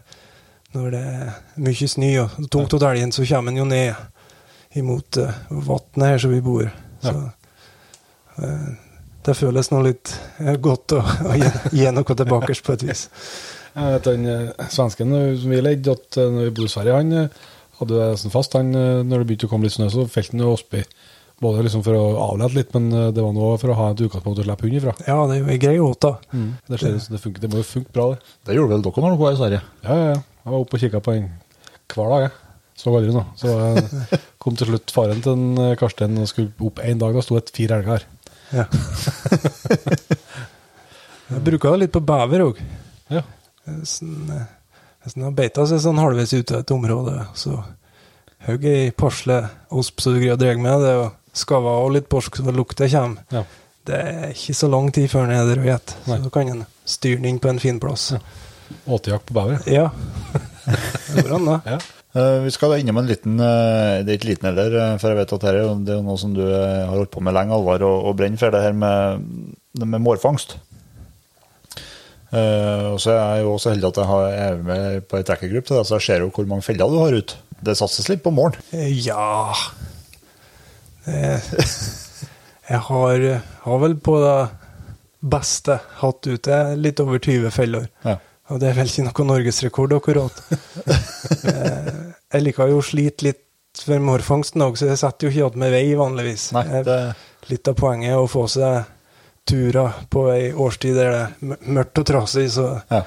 når det er mye snø og tungt og elgen, så kommer den jo ned imot uh, vannet her som vi bor. Så uh, det føles nå litt uh, godt å, å gi, gi noe tilbake på et vis. Jeg vet den svensken som vi leide, at når vi bodde i Sverige, han hadde det sånn fast. Han, når det begynte å komme litt snø, så felte han ospi. Både liksom for å avlede litt, men det var noe for å ha et utgangspunkt å slippe hund ifra. Ja, det er grei åte. Det, ser ut det, funker, det må jo funke bra, det. Det gjorde vel dere når dere var i Sverige? Ja, ja, ja. Jeg var oppe og kikka på den hver dag, jeg. Så aldri noe. Så kom til slutt faren til en, eh, Karsten og skulle opp en dag. Da sto det fire elger her. Ja. Jeg bruker det litt på bever òg. Ja. Sånn, Hvis den har beita seg sånn halvveis ute av et område, så hogg ei pasle osp så du greier å dra med det, og skava av litt porsk så lukta kommer. Ja. Det er ikke så lang tid før den er der og gjetter, så da kan en styre den inn på en fin plass. Åtejakt på bever. Ja. Da. Ja. Uh, Vi skal da innom en liten uh, Det er ikke liten heller, eh, for jeg vet at dette er det er noe som du har holdt på med lenge, Alvar, og, og brenner for, det her med, det med mårfangst. Eh, og så er jeg jo også heldig at jeg har, er med på ei trekkergruppe så jeg ser jo hvor mange feller du har ute. Det satses litt på målen. Ja Jeg har, har vel på det beste hatt ute litt over 20 feller. Ja. Og det er vel ikke noe norgesrekord, akkurat. Eh, jeg liker jo å slite litt for mårfangsten òg, så jeg setter jo ikke igjen med vei vanligvis. Nei, det, Litt av poenget er å få seg turer på ei årstid der det er mørkt og trasig, så ja.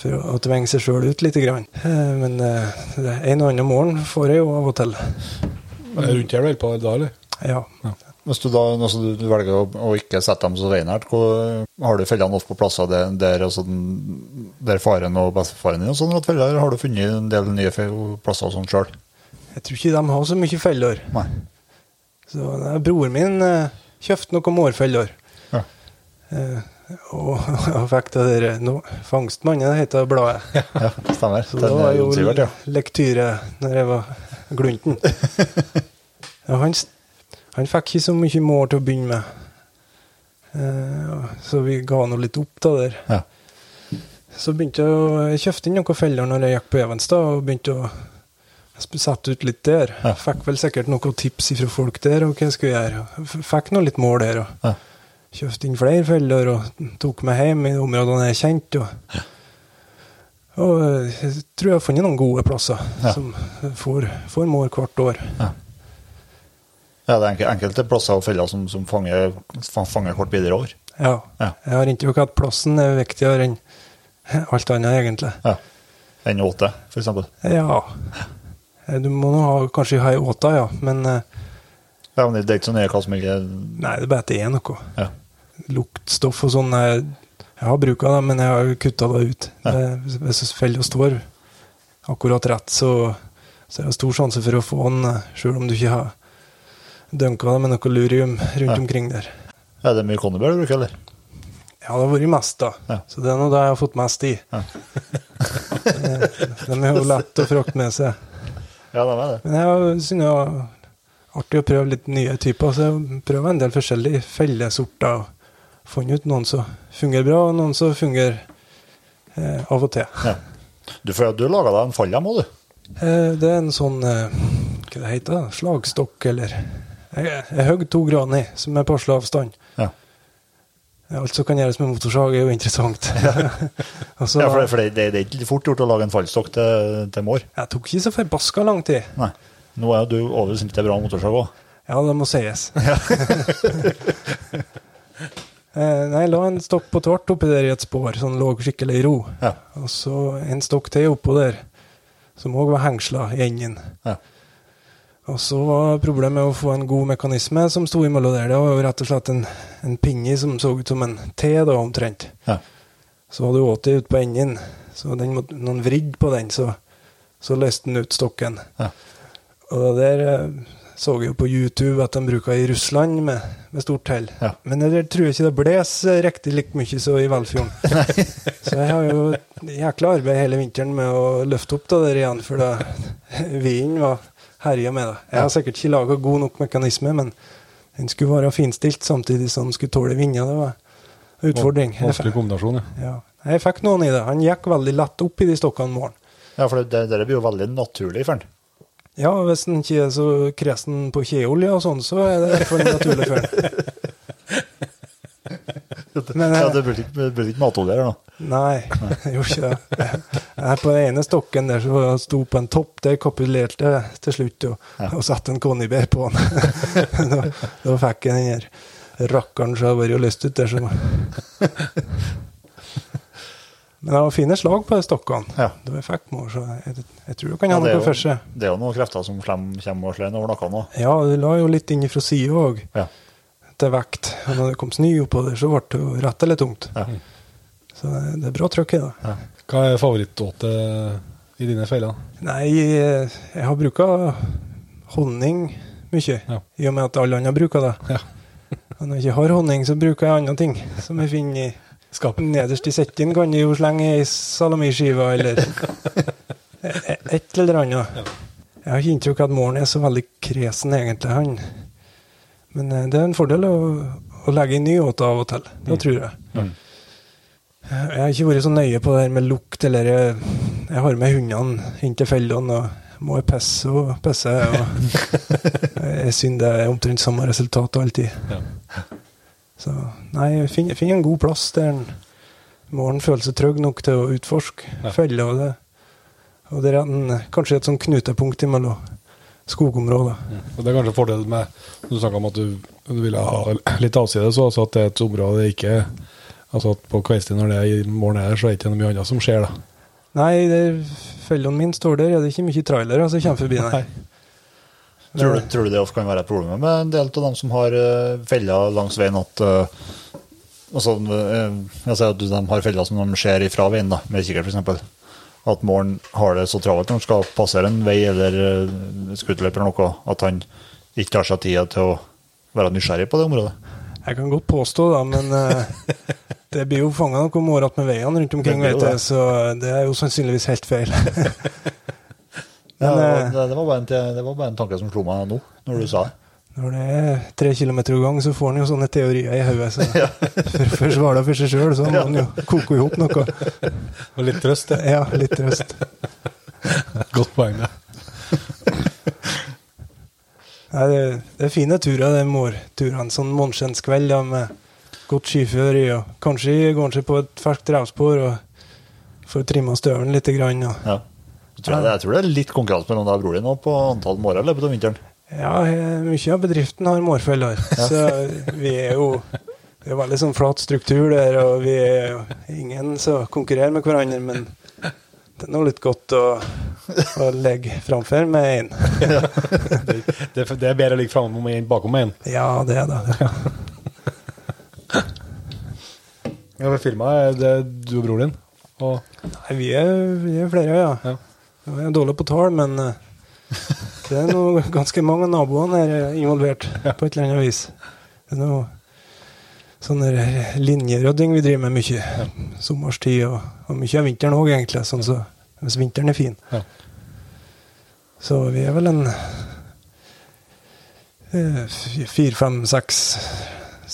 for å, tvinge seg sjøl ut litt. Grann. Eh, Men eh, det en og annen morgen får jeg jo av og til. Er rundt her du holder på da, eller? Ja. Ja. Hvis du da altså, du velger å, å ikke sette dem så veinært, har du fellene ofte på plasser der, der, altså, der faren og bestefaren din og sånn, at feller, har du funnet en del nye plasser og sånn sjøl? Jeg tror ikke de har så mye feller. Nei. Så nei, broren min eh, kjøpte noen mårfeller. Ja. Eh, og jeg fikk det der no, Fangstmannen heter bladet. Ja, stemmer. Så det var jo Sivert, ja. lektyre når jeg var glunten. ja, han, han fikk ikke så mye mål til å begynne med. Eh, så vi ga nå litt opp da der. Ja. Så begynte jeg å jeg kjøpte inn noen feller når jeg gikk på Evenstad, og begynte å sette ut litt der. Ja. Fikk vel sikkert noen tips fra folk der og hva jeg skulle gjøre. Fikk nå litt mål der. og Ja. Kjøpte inn flere feller og tok meg hjem i områdene jeg kjente. Og, og eh, jeg tror jeg har funnet noen gode plasser som får, får mål hvert år. Ja, det er enke- enkelte plasser og feller som, som fanger, fa- fanger kort videre år. Ja. Ja. Jeg har inntrykk av at plassen er viktigere enn alt annet, egentlig. Ja. Enn åte, eksempel. Ja. Eh, Du må nå ha, kanskje ha ei åte, ja. Men eh, Ja, men det er ikke så nøye hva som ikke nei, det er bare at det er noe. Ja. Luktstoff og sånn. Jeg, jeg har bruk av det, men jeg har kutta det ut. Ja. Det, hvis fella står akkurat rett, så, så er det stor sjanse for å få den, sjøl om du ikke har dunka det med noe lurium rundt Ja. omkring der. Er det mye konnebær du bruker, eller? Ja, det har vært mest, da. Ja. Så det er nå det jeg har fått mest i. Ja. De er jo lett å frakte med seg. Ja, det er det. Men jeg synes det var artig å prøve litt nye typer. Så jeg prøver en del forskjellige fellesorter. og Funnet ut noen som fungerer bra, og noen som fungerer eh, av og til. Ja. Du du laga deg en fallhjem òg, du. Eh, det er en sånn eh, Hva det heter det? Slagstokk, eller Jeg, jeg hogg to gran i, som er passelig avstand. Ja. Alt som kan gjøres med motorsag, er jo interessant. altså, Ja, for, det, for det, det, det er ikke fort gjort å lage en fallstokk til, til mår. Jeg tok ikke så forbaska lang tid. Nei. Nå er du over snitt til bra motorsag òg. Ja, det må sies. Eh, nei, la en stokk på tvert oppi der i et spor, så den lå skikkelig i ro. Ja. Og så en stokk til oppå der, som òg var hengsla i enden. Ja. Og så var problemet å få en god mekanisme som sto imellom der. Det var jo rett og slett en, en pinne som så ut som en T, da, omtrent. Ja. Så hadde du 80 ut på enden, så den måtte, noen vridd på den, så, så løste den ut stokken. Ja. Og det der eh, så jeg jo på YouTube at de bruker i Russland med, med stort hell. Ja. Men jeg tror ikke det blåser riktig like mye som i Velfjorden. så jeg har jo jækla arbeid hele vinteren med å løfte opp det der igjen, for da vinden var herja med det. Jeg har sikkert ikke laga god nok mekanisme, men den skulle være finstilt samtidig som den skulle tåle vinder. Det var en utfordring. Vanskelig kombinasjon, ja. ja. jeg fikk noen i det. Han gikk veldig lett opp i de stokkene om morgenen. Ja, for det, det blir jo veldig naturlig for den. Ja, hvis en ikke er så kresen på kjeolje og sånn, så er det for naturlig for en. Men, ja, det blir ikke, det ikke matolje her, nå? Nei, jeg gjorde ikke det. Jeg på den ene stokken der så sto på en topp, der kapitulerte jeg til slutt og, Ja. og satte en konibær på den. da, da fikk jeg den her rakkeren som har vært lyst ut der. Som. Men det var fine slag på de stokkene. Ja. Da jeg fikk mål, så jeg, jeg tror det kan ha Ja, noe for jo, seg. det er jo noen krefter som kommer og slår over noe nå. Ja, det la jo litt inn fra sida òg, Ja. Til vekt. Og når det kom snø oppover, så ble det jo rett eller tungt. Ja. Så det er bra trøkk i det. Hva er favorittåte i dine feiler? Nei, jeg har bruka honning mye, Ja. i og med at alle andre bruker det. Ja. Når jeg ikke har honning, så bruker jeg andre ting, som jeg finner i Skapet. Nederst i sekken kan jeg jo slenge ei salamiskive eller et eller annet. Jeg har ikke inntrykk av at Morn er så veldig kresen, egentlig. han. Men eh, det er en fordel å, å legge inn ny åte av og til. Det tror jeg. Mm. Jeg har ikke vært så nøye på det her med lukt, eller jeg, jeg har med hundene inn til fellene og må jeg pisse og pisse. Og jeg syns det er omtrent samme resultat alltid. Ja. Så nei, finn, finn en god plass der en morgen føler seg trygg nok til å utforske Ja. feller. Og det, og det er en, kanskje et sånn knutepunkt imellom skogområder. Og det er kanskje fordel med Du snakka om at du, du ville ha litt avside, så altså at det er et område ikke Altså at på kveldstid når det er i morgen er, så er det ikke noe mye annet som skjer, da. Nei, det- fellene mine står der, er det ikke mye trailere som kommer forbi, der. Tror, du, tror du det ofte kan være et problem med en del av dem som har uh, feller langs veien, at uh, altså, uh, Jeg sier at de har feller som de ser ifra veien, da, med kikkert f.eks. At Morn har det så travelt når han skal passere en vei eller uh, skuterløp eller noe, at han ikke tar seg tida til å være nysgjerrig på det området. Jeg kan godt påstå det, men eh, det blir jo fanga noe målrett med veiene rundt omkring, Det vet jeg, så det er jo sannsynligvis helt feil. Men, ja, det, det, var bare en, det var bare en tanke som slo meg nå, når du sa det. Når det er tre kilometer i gang, så får han jo sånne teorier i hodet. Så forsvare det for seg sjøl, så må han jo koke i hop noe. Og litt trøst, ja. Ja, litt trøst. Godt poeng, det. Nei, det, det er fine turer, de morturene. Sånn måneskjenskveld da, med godt skiføre i, og kanskje går seg på et ferskt revspor og får trimma støvelen litt. Grann, og Ja. Jeg tror, jeg, jeg tror det er litt konkurranse mellom deg og bror din på antall mårer i løpet av vinteren. Ja, eh, mye av bedriften har mårfeller. Så vi er jo det er veldig sånn flat struktur der, og vi er jo ingen som konkurrerer med hverandre, men det er nå litt godt å, å legge framfor med én. Det, det er bedre å ligge framme med en bakom med en. Ja, det er det. Ja, filma er det du og bror din. Og Nei, vi er, vi er flere, ja. Ja. Vi er dårlige på tall, men eh, det er noe, ganske mange naboer her er involvert på et eller annet vis. Det er noe sånn linjerødding vi driver med mye. Sommerstid og, og mye av vinteren òg, egentlig. Sånn så, hvis vinteren er fin. Ja. Så vi er vel en eh, fire, fem, seks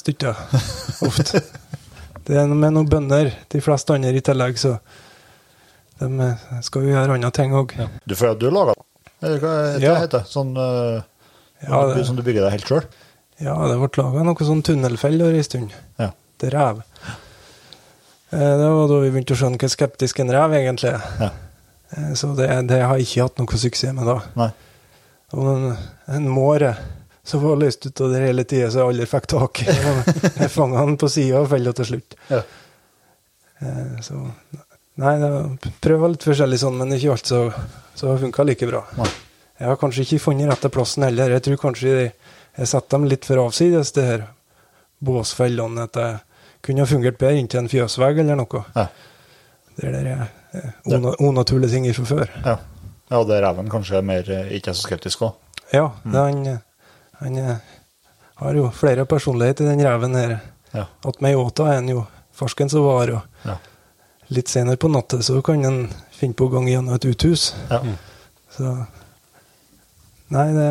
stykker ofte. Det er med noen bønder, de fleste andre i tillegg, så de eh, skal jo gjøre andre ting òg. Ja. Du føler at du laga Eller hva heter Ja. det? heter? Sånn uh, Ja, det- som du bygger deg helt sjøl? Ja, det ble laga noe sånn tunnelfeller en stund. Ja. Til rev. Eh, Det var da vi begynte å skjønne hvor skeptisk en rev egentlig er. Ja. Eh, Så det, det har jeg ikke hatt noe suksess med da. Nei. Og en, måre så var løst ut av det hele tida, så jeg aldri fikk tak i. Jeg fanga den på sida og felte til slutt. Ja. Eh, Så Nei, jeg prøver litt forskjellig sånn, men ikke alt så, så funka like bra. Nei. Jeg har kanskje ikke funnet rette plassen heller. Jeg tror kanskje jeg, jeg setter dem litt for avsides, det her båsfellene. At jeg kunne ha fungert bedre inntil en fjøsvegg eller noe. Ja. Det der er eh, una, unaturlige ting fra før. Ja. ja, og det er reven kanskje er mer eh, ikke er så skeptisk òg. Ja, det, han, han eh, har jo flere personligheter, den reven her. Ja. At meg åta er han jo farsken som var, og Ja. Litt senere på natta så kan en finne på å gå gjennom et uthus. Ja. Så Nei, det,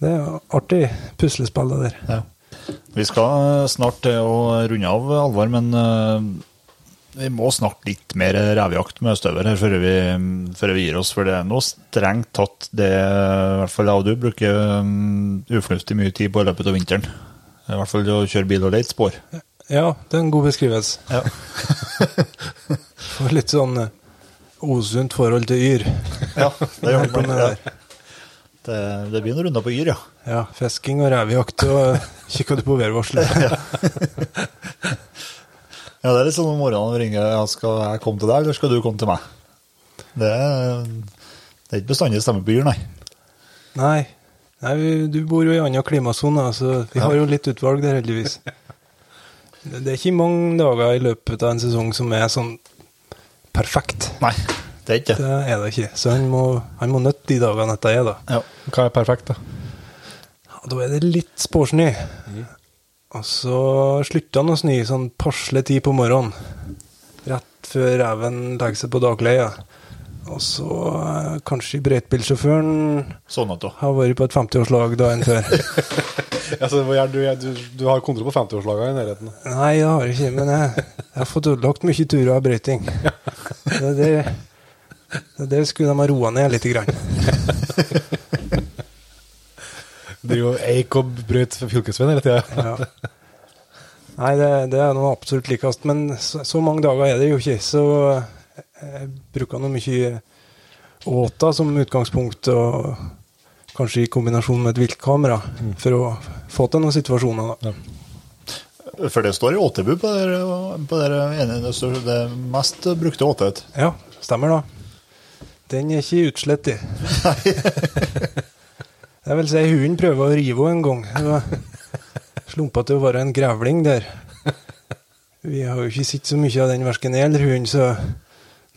det er artig puslespill, det der. Ja. Vi skal snart å runde av, Alvar, men eh, vi må snakke litt mer revejakt med støver her før vi, før vi gir oss. For det er noe strengt tatt det i hvert fall jeg og du bruker um, ufornuftig mye tid på i løpet av vinteren. I hvert fall å kjøre bil og leite spor. Ja, det er en god beskrivelse. Ja. Får litt sånn eh, osunt forhold til yr. ja, det gjør man. det. det Ja. Det, noen runder på Yr, ja. Ja, fisking og revejakt, og kikker du på værvarselet. Ja, Det er litt sånn om morgenen ringer, ringe ja, skal jeg komme til deg, eller skal du komme til meg? Det er, det er ikke bestandig stemme på Yr, nei. Nei, nei vi- du bor jo i annen klimasone, så vi har jo litt utvalg der, heldigvis. Det er ikke mange dager i løpet av en sesong som er sånn perfekt. Nei, det er ikke det. Er det ikke. Så han må, han må nøtte de dagene dette er, da. Ja. Hva er perfekt, da? Ja, da er det litt spårsnø. Og så slutter han å snø sånn passelig tid på morgenen. Rett før reven legger seg på dagleia. Og så uh, kanskje brøytebilsjåføren Sånn da. har vært på et 50-årslag dagen før. Altså, hva du, du, du har kontroll på 50-årslagene i nærheten? Nei, jeg har ikke, men jeg, jeg har fått ødelagt mye turer av brøyting. Det, det, det, skulle de ha roa ned litt. Grann. Driver og eik og brøt fylkesveien hele tida. Ja. Nei, det, det er noe absolutt likest, men så, så mange dager er det jo ikke. Så jeg bruker nå mye åta som utgangspunkt, og kanskje i kombinasjon med et viltkamera, for å få til noen situasjoner. Da. For det står i åtebu på det, på der ene, det, det mest brukte åtet. Ja, stemmer da. Den er ikke utslett i. Jeg vil si hunden prøver å rive henne en gang. Det var slumpa til å være en grevling der. Vi har jo ikke sett så mye av den verken jeg eller hunden, så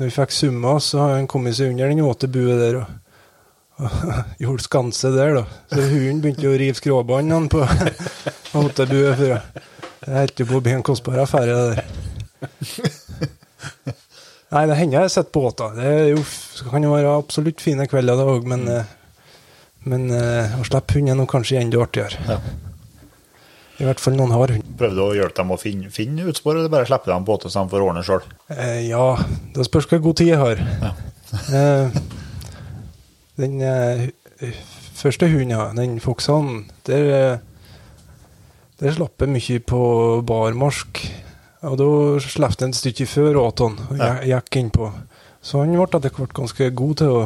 når vi fikk summa så har han kommet seg under den åtebuet der og, og gjort skanse der, da. Så hunden begynte å rive skråbåndene på åtebuet. For det holdt jo på å bli en kostbar affære, det der. Nei, det hender jeg sitter på båter. Det jo, kan jo være absolutt fine kvelder det òg, men, eh, men eh, å slippe hund er nå kanskje enda artigere. Ja. I hvert fall noen har hund. Prøvde du å hjelpe dem å finne, finne utspor, eller bare slippe dem på åte så de får ordne sjøl? Eh, ja, det spørs hvor god tid jeg har. Ja. Eh, den eh, første hunden, ja, den foksen, der, eh, der slapp jeg mye på barmarsk. Og da slapp jeg et stykke før åten og Ja. gikk innpå. Så han ble etter hvert ganske god til å,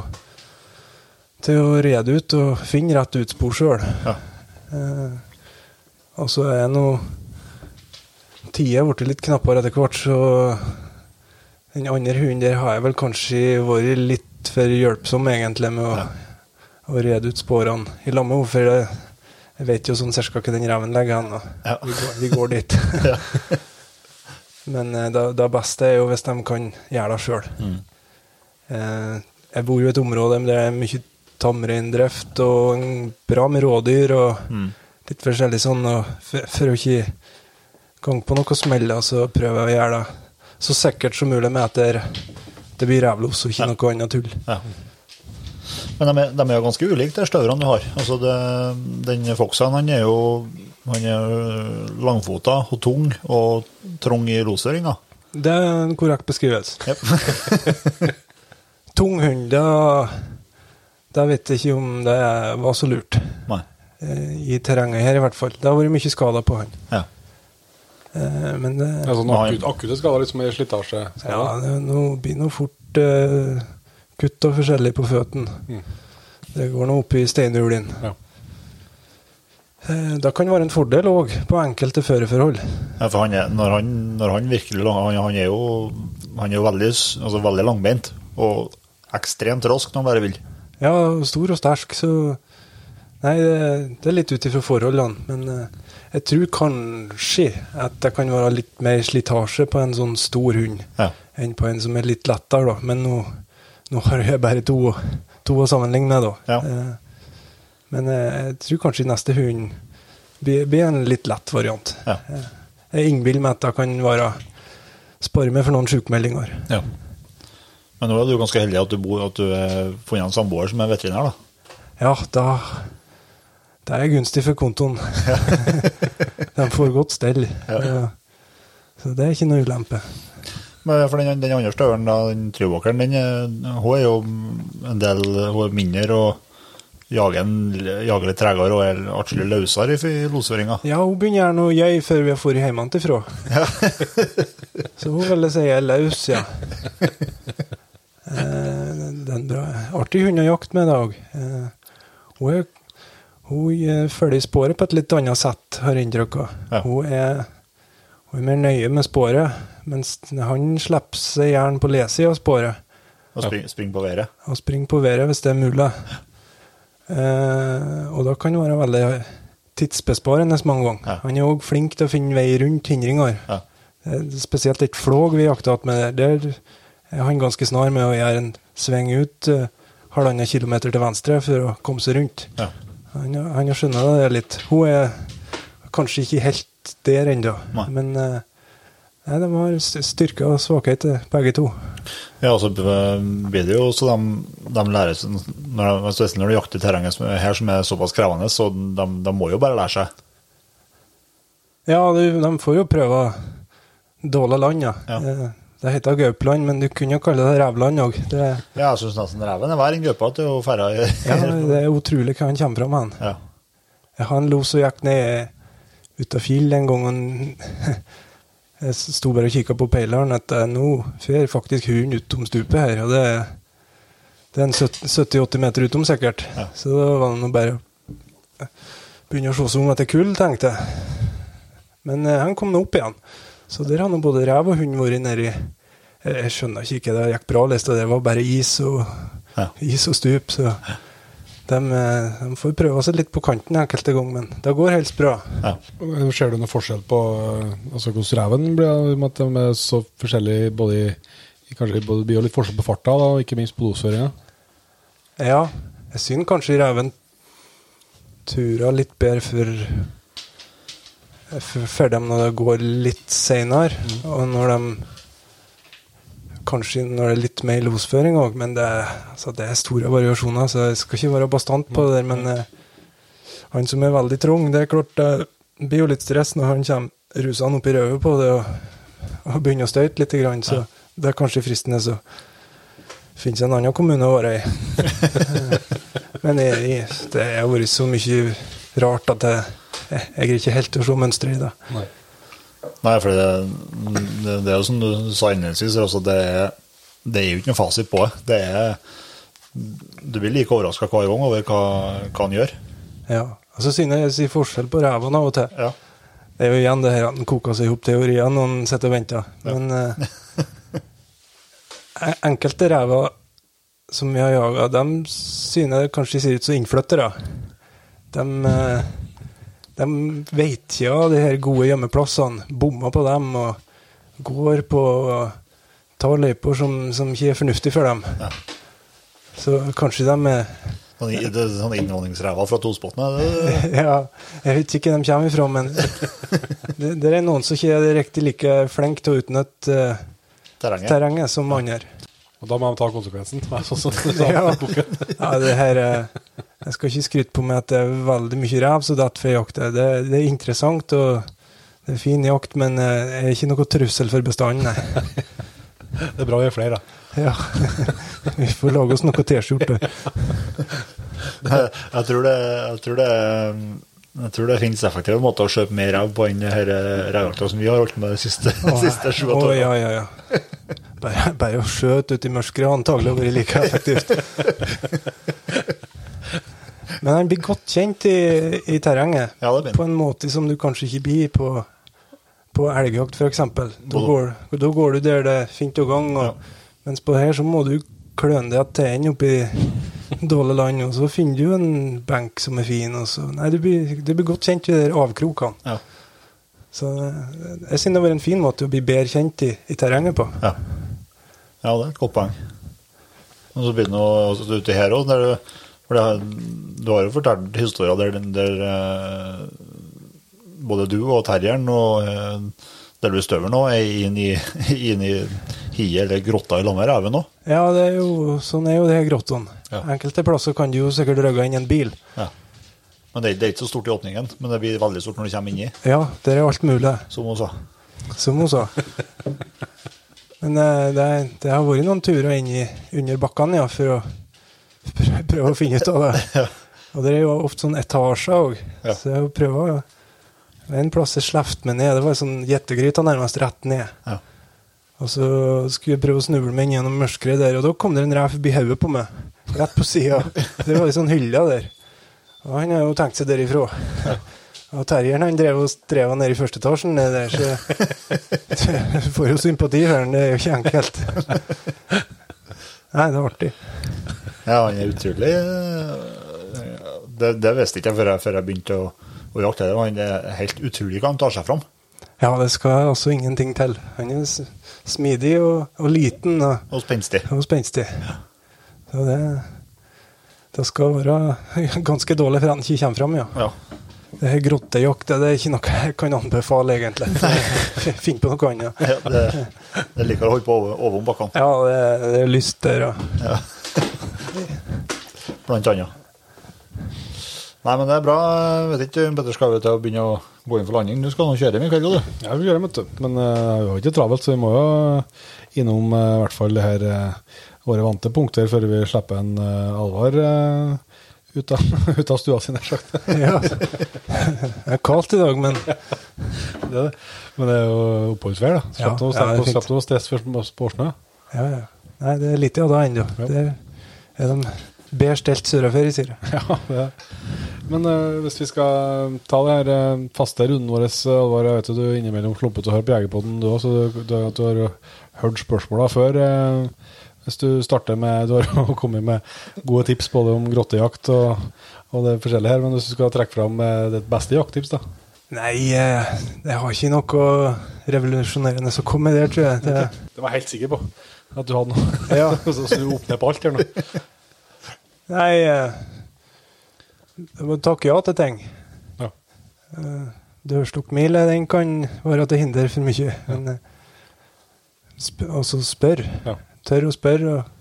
til å rede ut og finne rett utspor sjøl. Ja. Eh, og så er nå Tida blitt litt knappere etter hvert, så den andre hunden der har jeg vel kanskje vært litt for hjelpsom egentlig med å, å rede ut sporene i lag med henne. Jeg, vet jo sånn cirka hvor den reven legger og Ja. Vi, går, vi går dit. Ja. Men eh, det, det beste er jo hvis de kan gjøre det sjøl. Mm. Eh, jeg bor jo i et område der det er mye tamreindrift og bra med rådyr og Mm. Litt forskjellig sånn. Og for, for å ikke komme på noe smell, så prøver jeg å gjøre det så sikkert som mulig med at det, det blir rævlos og ikke noe annet tull. Ja. Men de er, de er jo ganske ulike, de staurene du har. Altså det, den Foxen han er jo han er langfota og tung og trong i losøringa. Det er en korrekt beskrivelse. Yep. Tung hund, da, da vet jeg ikke om det var så lurt. Nei. Eh, I terrenget her, i hvert fall. Det har vært mye skader på han. Ja. Eh, Men det, Ja, sånn akutte skader, litt som i slitasje. Ja, det nå- blir nå fort eh, kutt og forskjellig på føttene. Mm. Det går nå opp i steinhulene. Ja. Eh, Det kan være en fordel òg, på enkelte føreforhold. Ja, for han er, når, han, når han virkelig lang- han, han er jo, han er jo veldig, altså veldig langbeint og ekstremt rask når han bare vil. Ja, stor og sterk, så Nei, det, er litt ut ifra forholdene. Men eh, jeg tror kanskje at det kan være litt mer slitasje på en sånn stor hund Ja. enn på en som er litt lettere, da. Men nå, nå har jeg bare to, to å sammenligne med, da. Ja. Eh, Men eh, jeg tror kanskje neste hund blir, blir en litt lett variant. Ja. Jeg innbiller meg at det kan være spare meg for noen sykemeldinger. Ja. Men nå er du ganske heldig at du bor, at du har funnet en samboer som er veterinær, da. Ja, da Det er gunstig for kontoen. De får godt stell. Ja. Så det er ikke noe ulempe. Men for den, den andre støvelen, den trivåkeren, den er, hun er jo en del hun er mindre og jager, jager litt tregere og er atskillig løsere i losføringa. Ja, hun begynner gjerne å gjøy før vi har dratt hjemmefra. Så hun vil si er løs, ja. Den er bra, artig hund å jakte med i dag. Eh, hun er, hun eh, følger sporet på et litt annet sett, har jeg inntrykk av. Ja. Hun, er, hun er mer nøye med sporet, mens han slipper seg gjerne på lesida av sporet. Og spring, spring på været. og springer på været hvis det er mulig. Eh, og da kan det være veldig tidsbesparende mange ganger. Ja. Han er òg flink til å finne vei rundt hindringer. Ja. Spesielt et flåg vi jakta med der. Der er han ganske snar med å gjøre en sving ut eh, halvannen kilometer til venstre for å komme seg rundt. Ja. Han, han har skjønnet det litt. Hun er kanskje ikke helt der ennå, men eh, nei, de har styrke og svakhet, begge to. Ja, og så blir det jo så de, de lærer når, de- Spesielt når du jakter terrenget er her som er såpass krevende, så de, de må jo bare lære seg. Ja, de, de får jo prøve dårlig land, ja. Ja. Det heter Gaupland, men du kunne jo kalle det Rævland òg. Det, Ja, jeg syns nesten reven er verre enn gaupa til å ferde ja, det er utrolig hva han kommer fra med han. Ja. Jeg har en los og gikk ned utafor en gang. og Jeg sto bare og kikka på peileren at eh, nå fer faktisk hunden utom stupet her. Og det, det er en 70-80 meter utom, sikkert. Ja. Så da var det nå bare å begynne å se seg om etter kull, tenkte jeg. Men eh, han kom nå opp igjen. Så der har nå både rev og hund vært nedi. Jeg, jeg skjønner ikke, det gikk bra lest, det var bare is og, Ja. is og stup. Så de, eh, de får prøve seg litt på kanten enkelte ganger, men det går helst bra. Ja. Ser du noen forskjell på eh, altså hvordan reven blir, i og med at de er så forskjellige både i Kanskje både det blir litt forskjell på farta, da, og ikke minst på losføringa. Ja, jeg syns kanskje reven turer litt bedre for for, dem når det går litt seinere, og når de Kanskje når det er litt mer losføring òg, men det, altså det er store variasjoner, så jeg skal ikke være bastant på det der. Men eh, han som er veldig trang, det er klart det blir jo litt stress når han kommer rusende opp i røvet på det og, og begynner å støyte litt, grann, så det er kanskje fristende. så finnes en annen kommune å være i. Men jeg, det har vært så mye rart at jeg, jeg, er ikke helt til å se mønsteret i det. Nei, for det, det, det er jo som du sa innledningsvis, altså det, det er jo ikke noe fasit på det. det er, du blir like overraska hver gang over hva, hva han gjør. Ja. Og så synes jeg jeg sier forskjell på rævene av og til. Ja. Det er jo igjen det her at en koker seg ihop teorier når en sitter og venter. Men eh, enkelte ræver som vi har jaga, de synes jeg kanskje ser ut som innflyttere. De, eh, de vet ikke av de her gode gjemmeplassene. bommer på dem og går på tar løyper som, som ikke er fornuftig for dem. Ja. Så kanskje de er Sånn, sånn innvandringsræva fra Tosbotn. ja, jeg vet ikke hvor de kommer ifra, men det, det er noen som ikke er riktig like flinke til å utnytte uh, Terrenget. terrenget som andre. Og da må de ta konsekvensen. Sånn som du sa Ja. Ja, det her eh, Jeg skal ikke skryte på meg at det er veldig mye rev som detter fra jakt. Det, det er interessant og det er fin jakt, men eh, det er ikke noe trussel for bestanden, nei. Det er bra vi er flere, da. Ja. Vi får lage oss noe T-skjorte. Jeg tror det, jeg tror det jeg tror det finnes effektive måter å kjøpe mer rev på enn revjakta som vi har holdt med de siste, siste sju åtte ja, årene. ja, ja. Bare, bare å skjøte ut i mørket har antagelig vært like effektivt. Men han blir godt kjent i, i terrenget. Ja. På en måte som du kanskje ikke blir på, på elgjakt, f.eks. Da, går- da går du der det er fint og gang. Og, Mens på her så må du kløne deg til en oppi dårlig land, og så finner du en benk som er fin. Og så, nei, du blir, du blir godt kjent i de der avkrokene. Ja. Så eh, jeg synes det vært en fin måte å bli bedre kjent i, i terrenget på. Ja. ja, det er et godt poeng. Og så begynner du ute her òg. For det, du har jo fortalt historier der, der eh, både du og terrieren og eh, der du støver nå, er inn i, inn i hiet eller grotta i lag med reven òg. Ja, det er jo, sånn er jo det grottene. Ja. Enkelte plasser kan du jo sikkert røgge inn en bil. Ja. Men det, det er ikke så stort i åpningen, men det blir veldig stort når du kommer inni, Ja, der er alt mulig, som hun sa. som hun sa. Men eh, det, det har vært noen turer inn i, under bakkene, ja, for å prø- prøve å finne ut av det. Og det er jo ofte sånn etasjer òg, Ja. så jeg prøver å En plass jeg slapp meg ned, det var sånn gjettegryta nærmest rett ned. Ja. Og så skulle jeg prøve å snuble meg inn gjennom mørket der, og da kom det en rev forbi hodet på meg. Rett på sida. Det var ei sånn hylle der. Og han har jo tenkt seg derifra. Og terrieren han drev og streva ned i første etasjen ned der, så du får jo sympati for han, det er jo ikke enkelt. Nei, det er artig. Ja, han er utrolig eh, Det, det visste ikke jeg før jeg, før jeg begynte å, å jakte. Han er helt utrolig hva han tar seg fram. Ja, det skal også ingenting til. Han er smidig og, og liten og, Og spenstig. og spenstig. Så det, det skal være ganske dårlig for han ikke kommer fram, ja. Ja. Det her grottejakt det er ikke noe jeg kan anbefale, egentlig. Finn på noe annet. Ja, det, det liker å holde på over, over om bakkene, Ja, det, det er lyst der, ja. blant annet. Nei, men det er bra. Jeg vet ikke, Petter, skal vi til å begynne å gå inn for landing? Du skal nå kjøre i kveld, du. Ja, vi gjør det, vet du. Men uh, vi har ikke travelt, så vi må jo innom uh, i hvert fall det her uh, våre vante punkter før vi slipper en uh, Alvar eh, ut, av, ut av stua si, nær sagt. ja. Det er kaldt i dag, men det er det. Men det er jo oppholdsvær, da. Ja, Slapp ja, det er fint. slapp noe stress for ja, ja. Nei, det er litt av det ennå. Ja. Det er de bedre stelt sørafor, sier jeg. Ja, det er. Men uh, hvis vi skal ta det her uh, faste runden vår, eh, Alvar, jeg vet du innimellom sluppet å høre på Jegerpodden, du òg, så du, du, du har hørt spørsmåla før. eh, hvis du starter med Du har kommet med gode tips både om grottejakt og, og det forskjellige her, men hvis du skal trekke fram eh, ditt beste jakttips, da? Nei, det har ikke noe revolusjonerende som kommer der, tror jeg. Det, Det var jeg helt sikker på. At du hadde noe. Ja. så, du åpner på alt her nå. nei du Jeg må takke ja til ting. Ja. Eh, Dørstokkmile, den kan være til hinder for mye. Men eh, sp altså spør. Ja. Tør å spørre og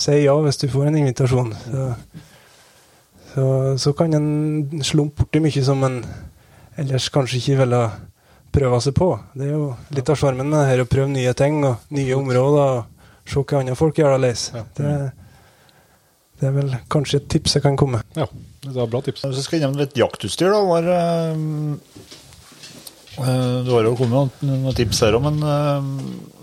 si ja hvis du får en invitasjon. Så, så, så kan en slumpe borti mye som en ellers kanskje ikke ville prøve seg på. Det er jo litt av sjarmen med det her å prøve nye ting og nye områder. og Se hva andre folk gjør det Ja. Det, det er vel kanskje et tips jeg kan komme ja. Det er bra tips. Hvis jeg skal nevne litt jaktutstyr, da var, eh, eh, Du har jo kommet med noen, noen tips her òg, men eh,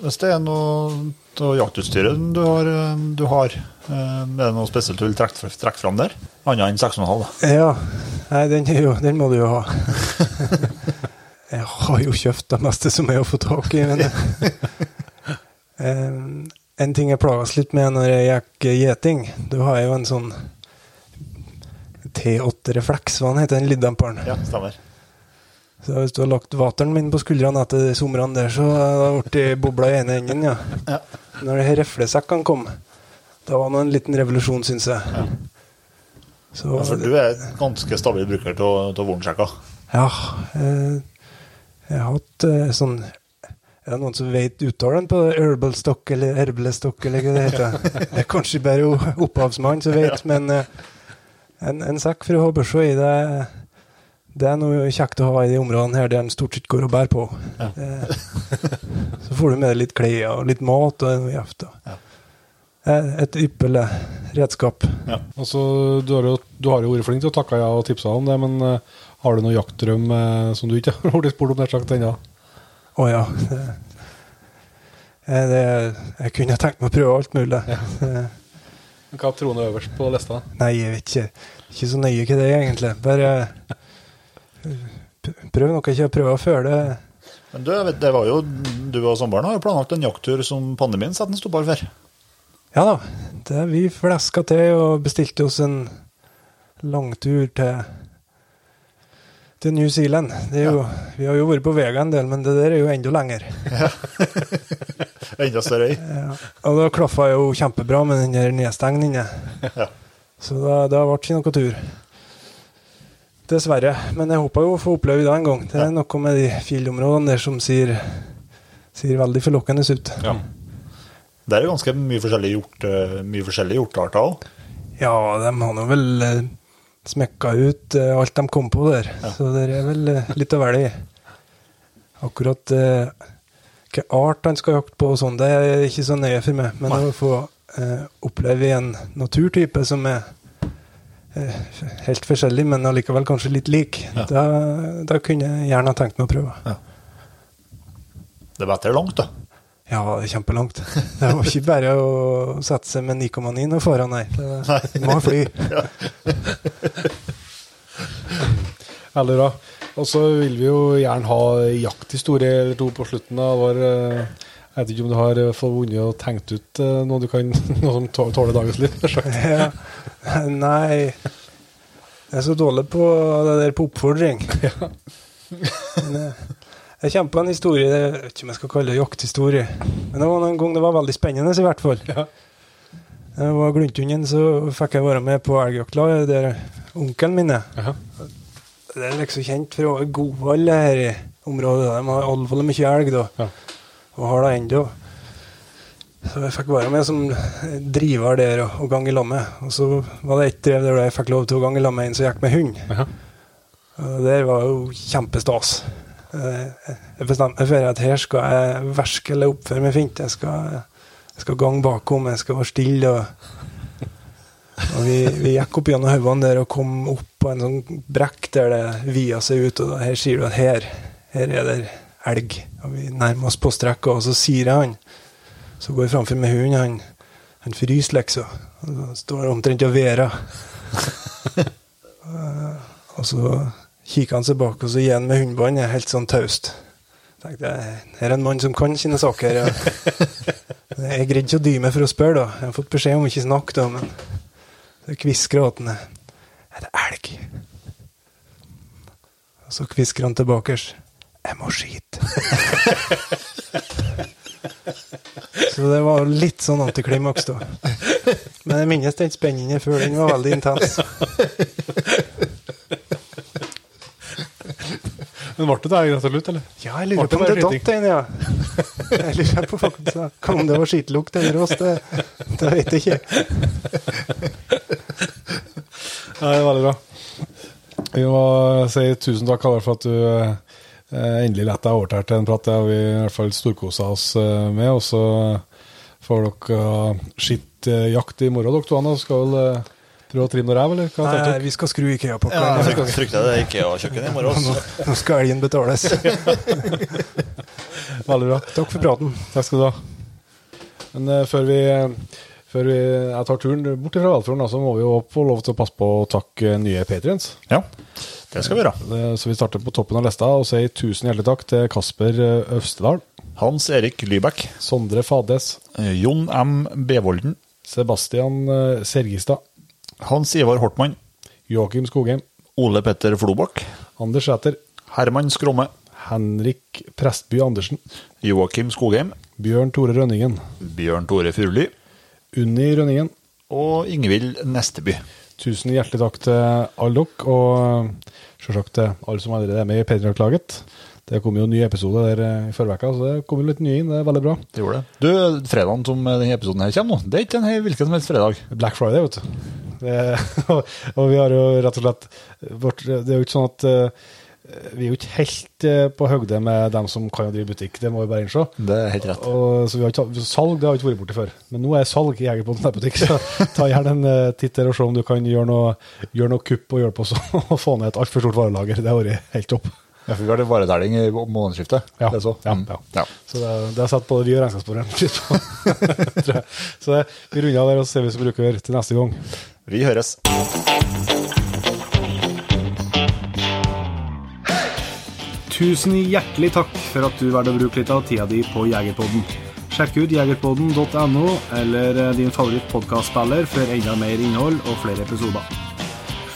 hvis det er noe av jaktutstyret du har, eh, du har eh, er det noe spesielt du vil trekke, trekke fram der? Annet enn 6,5, da. Ja. Nei, den, jo, den må du jo ha. jeg har jo kjøpt det meste som er å få tak i, men eh, En ting jeg plages litt med når jeg gikk gjeting, da har jeg jo en sånn T8 refleks, hva den heter den lyddemperen. Ja, stemmer. Så hvis du har lagt vateren min på skuldrene etter de somrene der, så har det blitt bobla i ene enden, ja. Ja. Når de reflesekkene kom, da var det en liten revolusjon, syns jeg. Så, Ja, For du er ganske stabil bruker av vornsjekka. Ja, eh, jeg har hatt eh, sånn Er det noen som vet uttalen på herbal stock eller herblestokk, eller hva det heter? Det er kanskje bare opphavsmannen som vet, men eh, en, en sekk for å ha børsa i, det, det er noe kjekt å ha i de områdene her der en stort sett går og bærer på. Ja. Så får du med deg litt klær og litt mat og noe gjevt. da. Ja. Er Et ypperlig redskap. Ja. Altså, du, har jo, du har jo vært flink til å takke ja og tipse om det, men uh, har du noen jaktdrøm uh, som du ikke har blitt spurt om nær sagt ennå? Å ja. Det, eh, det, jeg kunne tenkt meg å prøve alt mulig. Ja. Hva troende øverst på lista? Nei, jeg vet ikke. Ikke så nøye hva det er, egentlig. Bare eh, prøv nok ikke å prøve å Det Men du, vet, det var jo, du og samboeren har jo planlagt en jakttur som pandemien satte en stopper for. Ja da. Det vi fleska til og bestilte oss en langtur til til New Zealand. Det er jo, Vi har jo vært på Vega en del, men det der er jo enda lenger. Enda større øy. Ja. Og da klaffa jo kjempebra med den der nedstengen. Ja. Så da, da ble det ikke noe tur. Dessverre. Men jeg håper jo å få oppleve det en gang. Det er noe med de fjellområdene der som ser, ser veldig forlokkende ut. Ja. Det er jo ganske mye forskjellige hjort, eh, mye forskjellige hjortearter òg. Ja, de har nå vel eh, smekka ut eh, alt de kom på der. Så det er vel litt å velge i. Akkurat eh, hvilken art han skal jakte på og sånn, det er ikke så nøye for meg. Men å få eh, oppleve en naturtype som er helt forskjellig, men allikevel kanskje litt lik, da, da kunne jeg gjerne ha tenkt meg å prøve. Det var bedre langt, da. Ja, det er kjempelangt. Det var ikke bare å sette seg med 9,9 og fare, nei. Det må fly. Veldig bra. Og så vil vi jo gjerne ha jakthistorie eller to på slutten av vår eh, Jeg vet ikke om du har eh, vunnet og tenkt ut eh, noe du kan Noe som tå- tåler dagens lyd? Ja. Nei Jeg er så dårlig på det der på oppfordring. Men, eh, jeg kommer på en historie Jeg vet ikke om jeg skal kalle det jakthistorie. Men det var en gang det var veldig spennende, i hvert fall. Ja. Jeg var Gluntunden, så fikk jeg være med på elgjaktlag der onkelen min er. Ja. Det er liksom kjent være Godvall her i området. De har alvorlig mye elg, da. Ja. Og har det ennå. Så jeg fikk være med som driver der og, og gang i lag med. Og så var det ett drev der jeg fikk lov til å gange i lag med en som gikk med hund. Og det var jo kjempestas. Eh, Jeg bestemte meg for at her skal jeg virkelig oppføre meg fint. Jeg skal, jeg skal gange bakom, jeg skal være stille. Og, og vi, vi gikk opp gjennom haugene der og kom opp på en sånn brekk der det via seg ut. Og da, her sier du at her, her er det elg. Og vi nærmer oss på strekket og så sier jeg han. Så går jeg framfor med hunden. Han, han fryser, liksom. Han står omtrent og værer. Og så kikker han seg bak, så gir han med hundebånd. er Helt sånn taust. Tenkte jeg, Her er en mann som kan sine saker. Ja. Jeg greide ikke å dy meg for å spørre, da. Jeg har fått beskjed om ikke snakke, da, men det kvisker han. Er det elg? Og så kvisker han tilbake. Jeg må skite. Så det var litt sånn antiklimaks, da. Men jeg minnes den spenningen før. Den var veldig intens. Men ble det der slett, eller? Ja, jeg lurer på om det datt en, ja. Jeg lurer på faktisk om det var skittlukt eller oss. Det, det vet jeg ikke. Ja, det er veldig bra. Vi må si tusen takk Kalle, for at du eh, endelig lot deg overtale til en prat. Det har vi i hvert fall storkosa oss eh, med. Og så får dere uh, eh, jakt i morgen, dere to. Anna. Skal vel eh, prøve å trimme noe ræv, eller? Hva Nei, dere? vi skal skru Ja, IKEA-pakka. frykt- frykter det ikke IKEA-kjøkken i morgen. Nå, nå skal elgen betales. Veldig bra. Takk for praten. Takk skal du ha. Men uh, før vi før vi, jeg tar turen bort fra Valfjorden, så må vi jo få lov til å passe på å takke nye patrients. Ja, det skal vi gjøre. Så vi starter på toppen av lista og sier tusen hjertelig takk til Kasper eh, Øvstedal, Hans Erik Lybekk, Sondre Fades, eh, Jon M. Bevolden, Sebastian eh, Sergistad, Hans Ivar Hortmann, Joakim Skogheim, Ole Petter Flobakk, Anders Sæter, Herman Skromme, Henrik Prestby Andersen, Joakim Skogheim, Bjørn Tore Rønningen, Bjørn Tore Furuli. Unni Rønningen. og Ingvild Nesteby. Tusen hjertelig takk til alle dere, og selvsagt til alle som allerede er med i Patriot-laget. Det kom jo en ny episode der eh, i forrige uke, så det kom jo litt nye inn. Det er veldig bra. Det gjorde det. Du, fredagen som denne episoden her kommer nå, det er ikke en hvilken som helst fredag. Black Friday, vet du. Det, og vi har jo rett og slett vårt, Det er jo ikke sånn at eh, vi er jo ikke helt eh, på høgde med dem som kan drive butikk, det må vi bare innse. Det er helt rett. Og, så vi har ikke, salg det har vi ikke vært borti før. Men nå er salg i Jegerpoden nettbutikk, så ta gjerne en eh, titt der og se om du kan gjøre noe, gjøre noe kupp og hjelpe oss å få ned et altfor stort varelager. Det har vært helt topp. Ja, for vi var det varetelling i månedsskiftet. Ja, Det er så. ja, Mm. ja. ja. Så det, det har satt både vi og regnskapsbordet pris på. Så det, vi runder av der og ser vi som bruker til neste gang. Vi høres. Tusen hjertelig takk for at du valgte å bruke litt av tida di på Jegerpodden. Sjekk ut jegerpodden.no eller eh, din favoritt favorittpodkastspiller for enda mer innhold og flere episoder.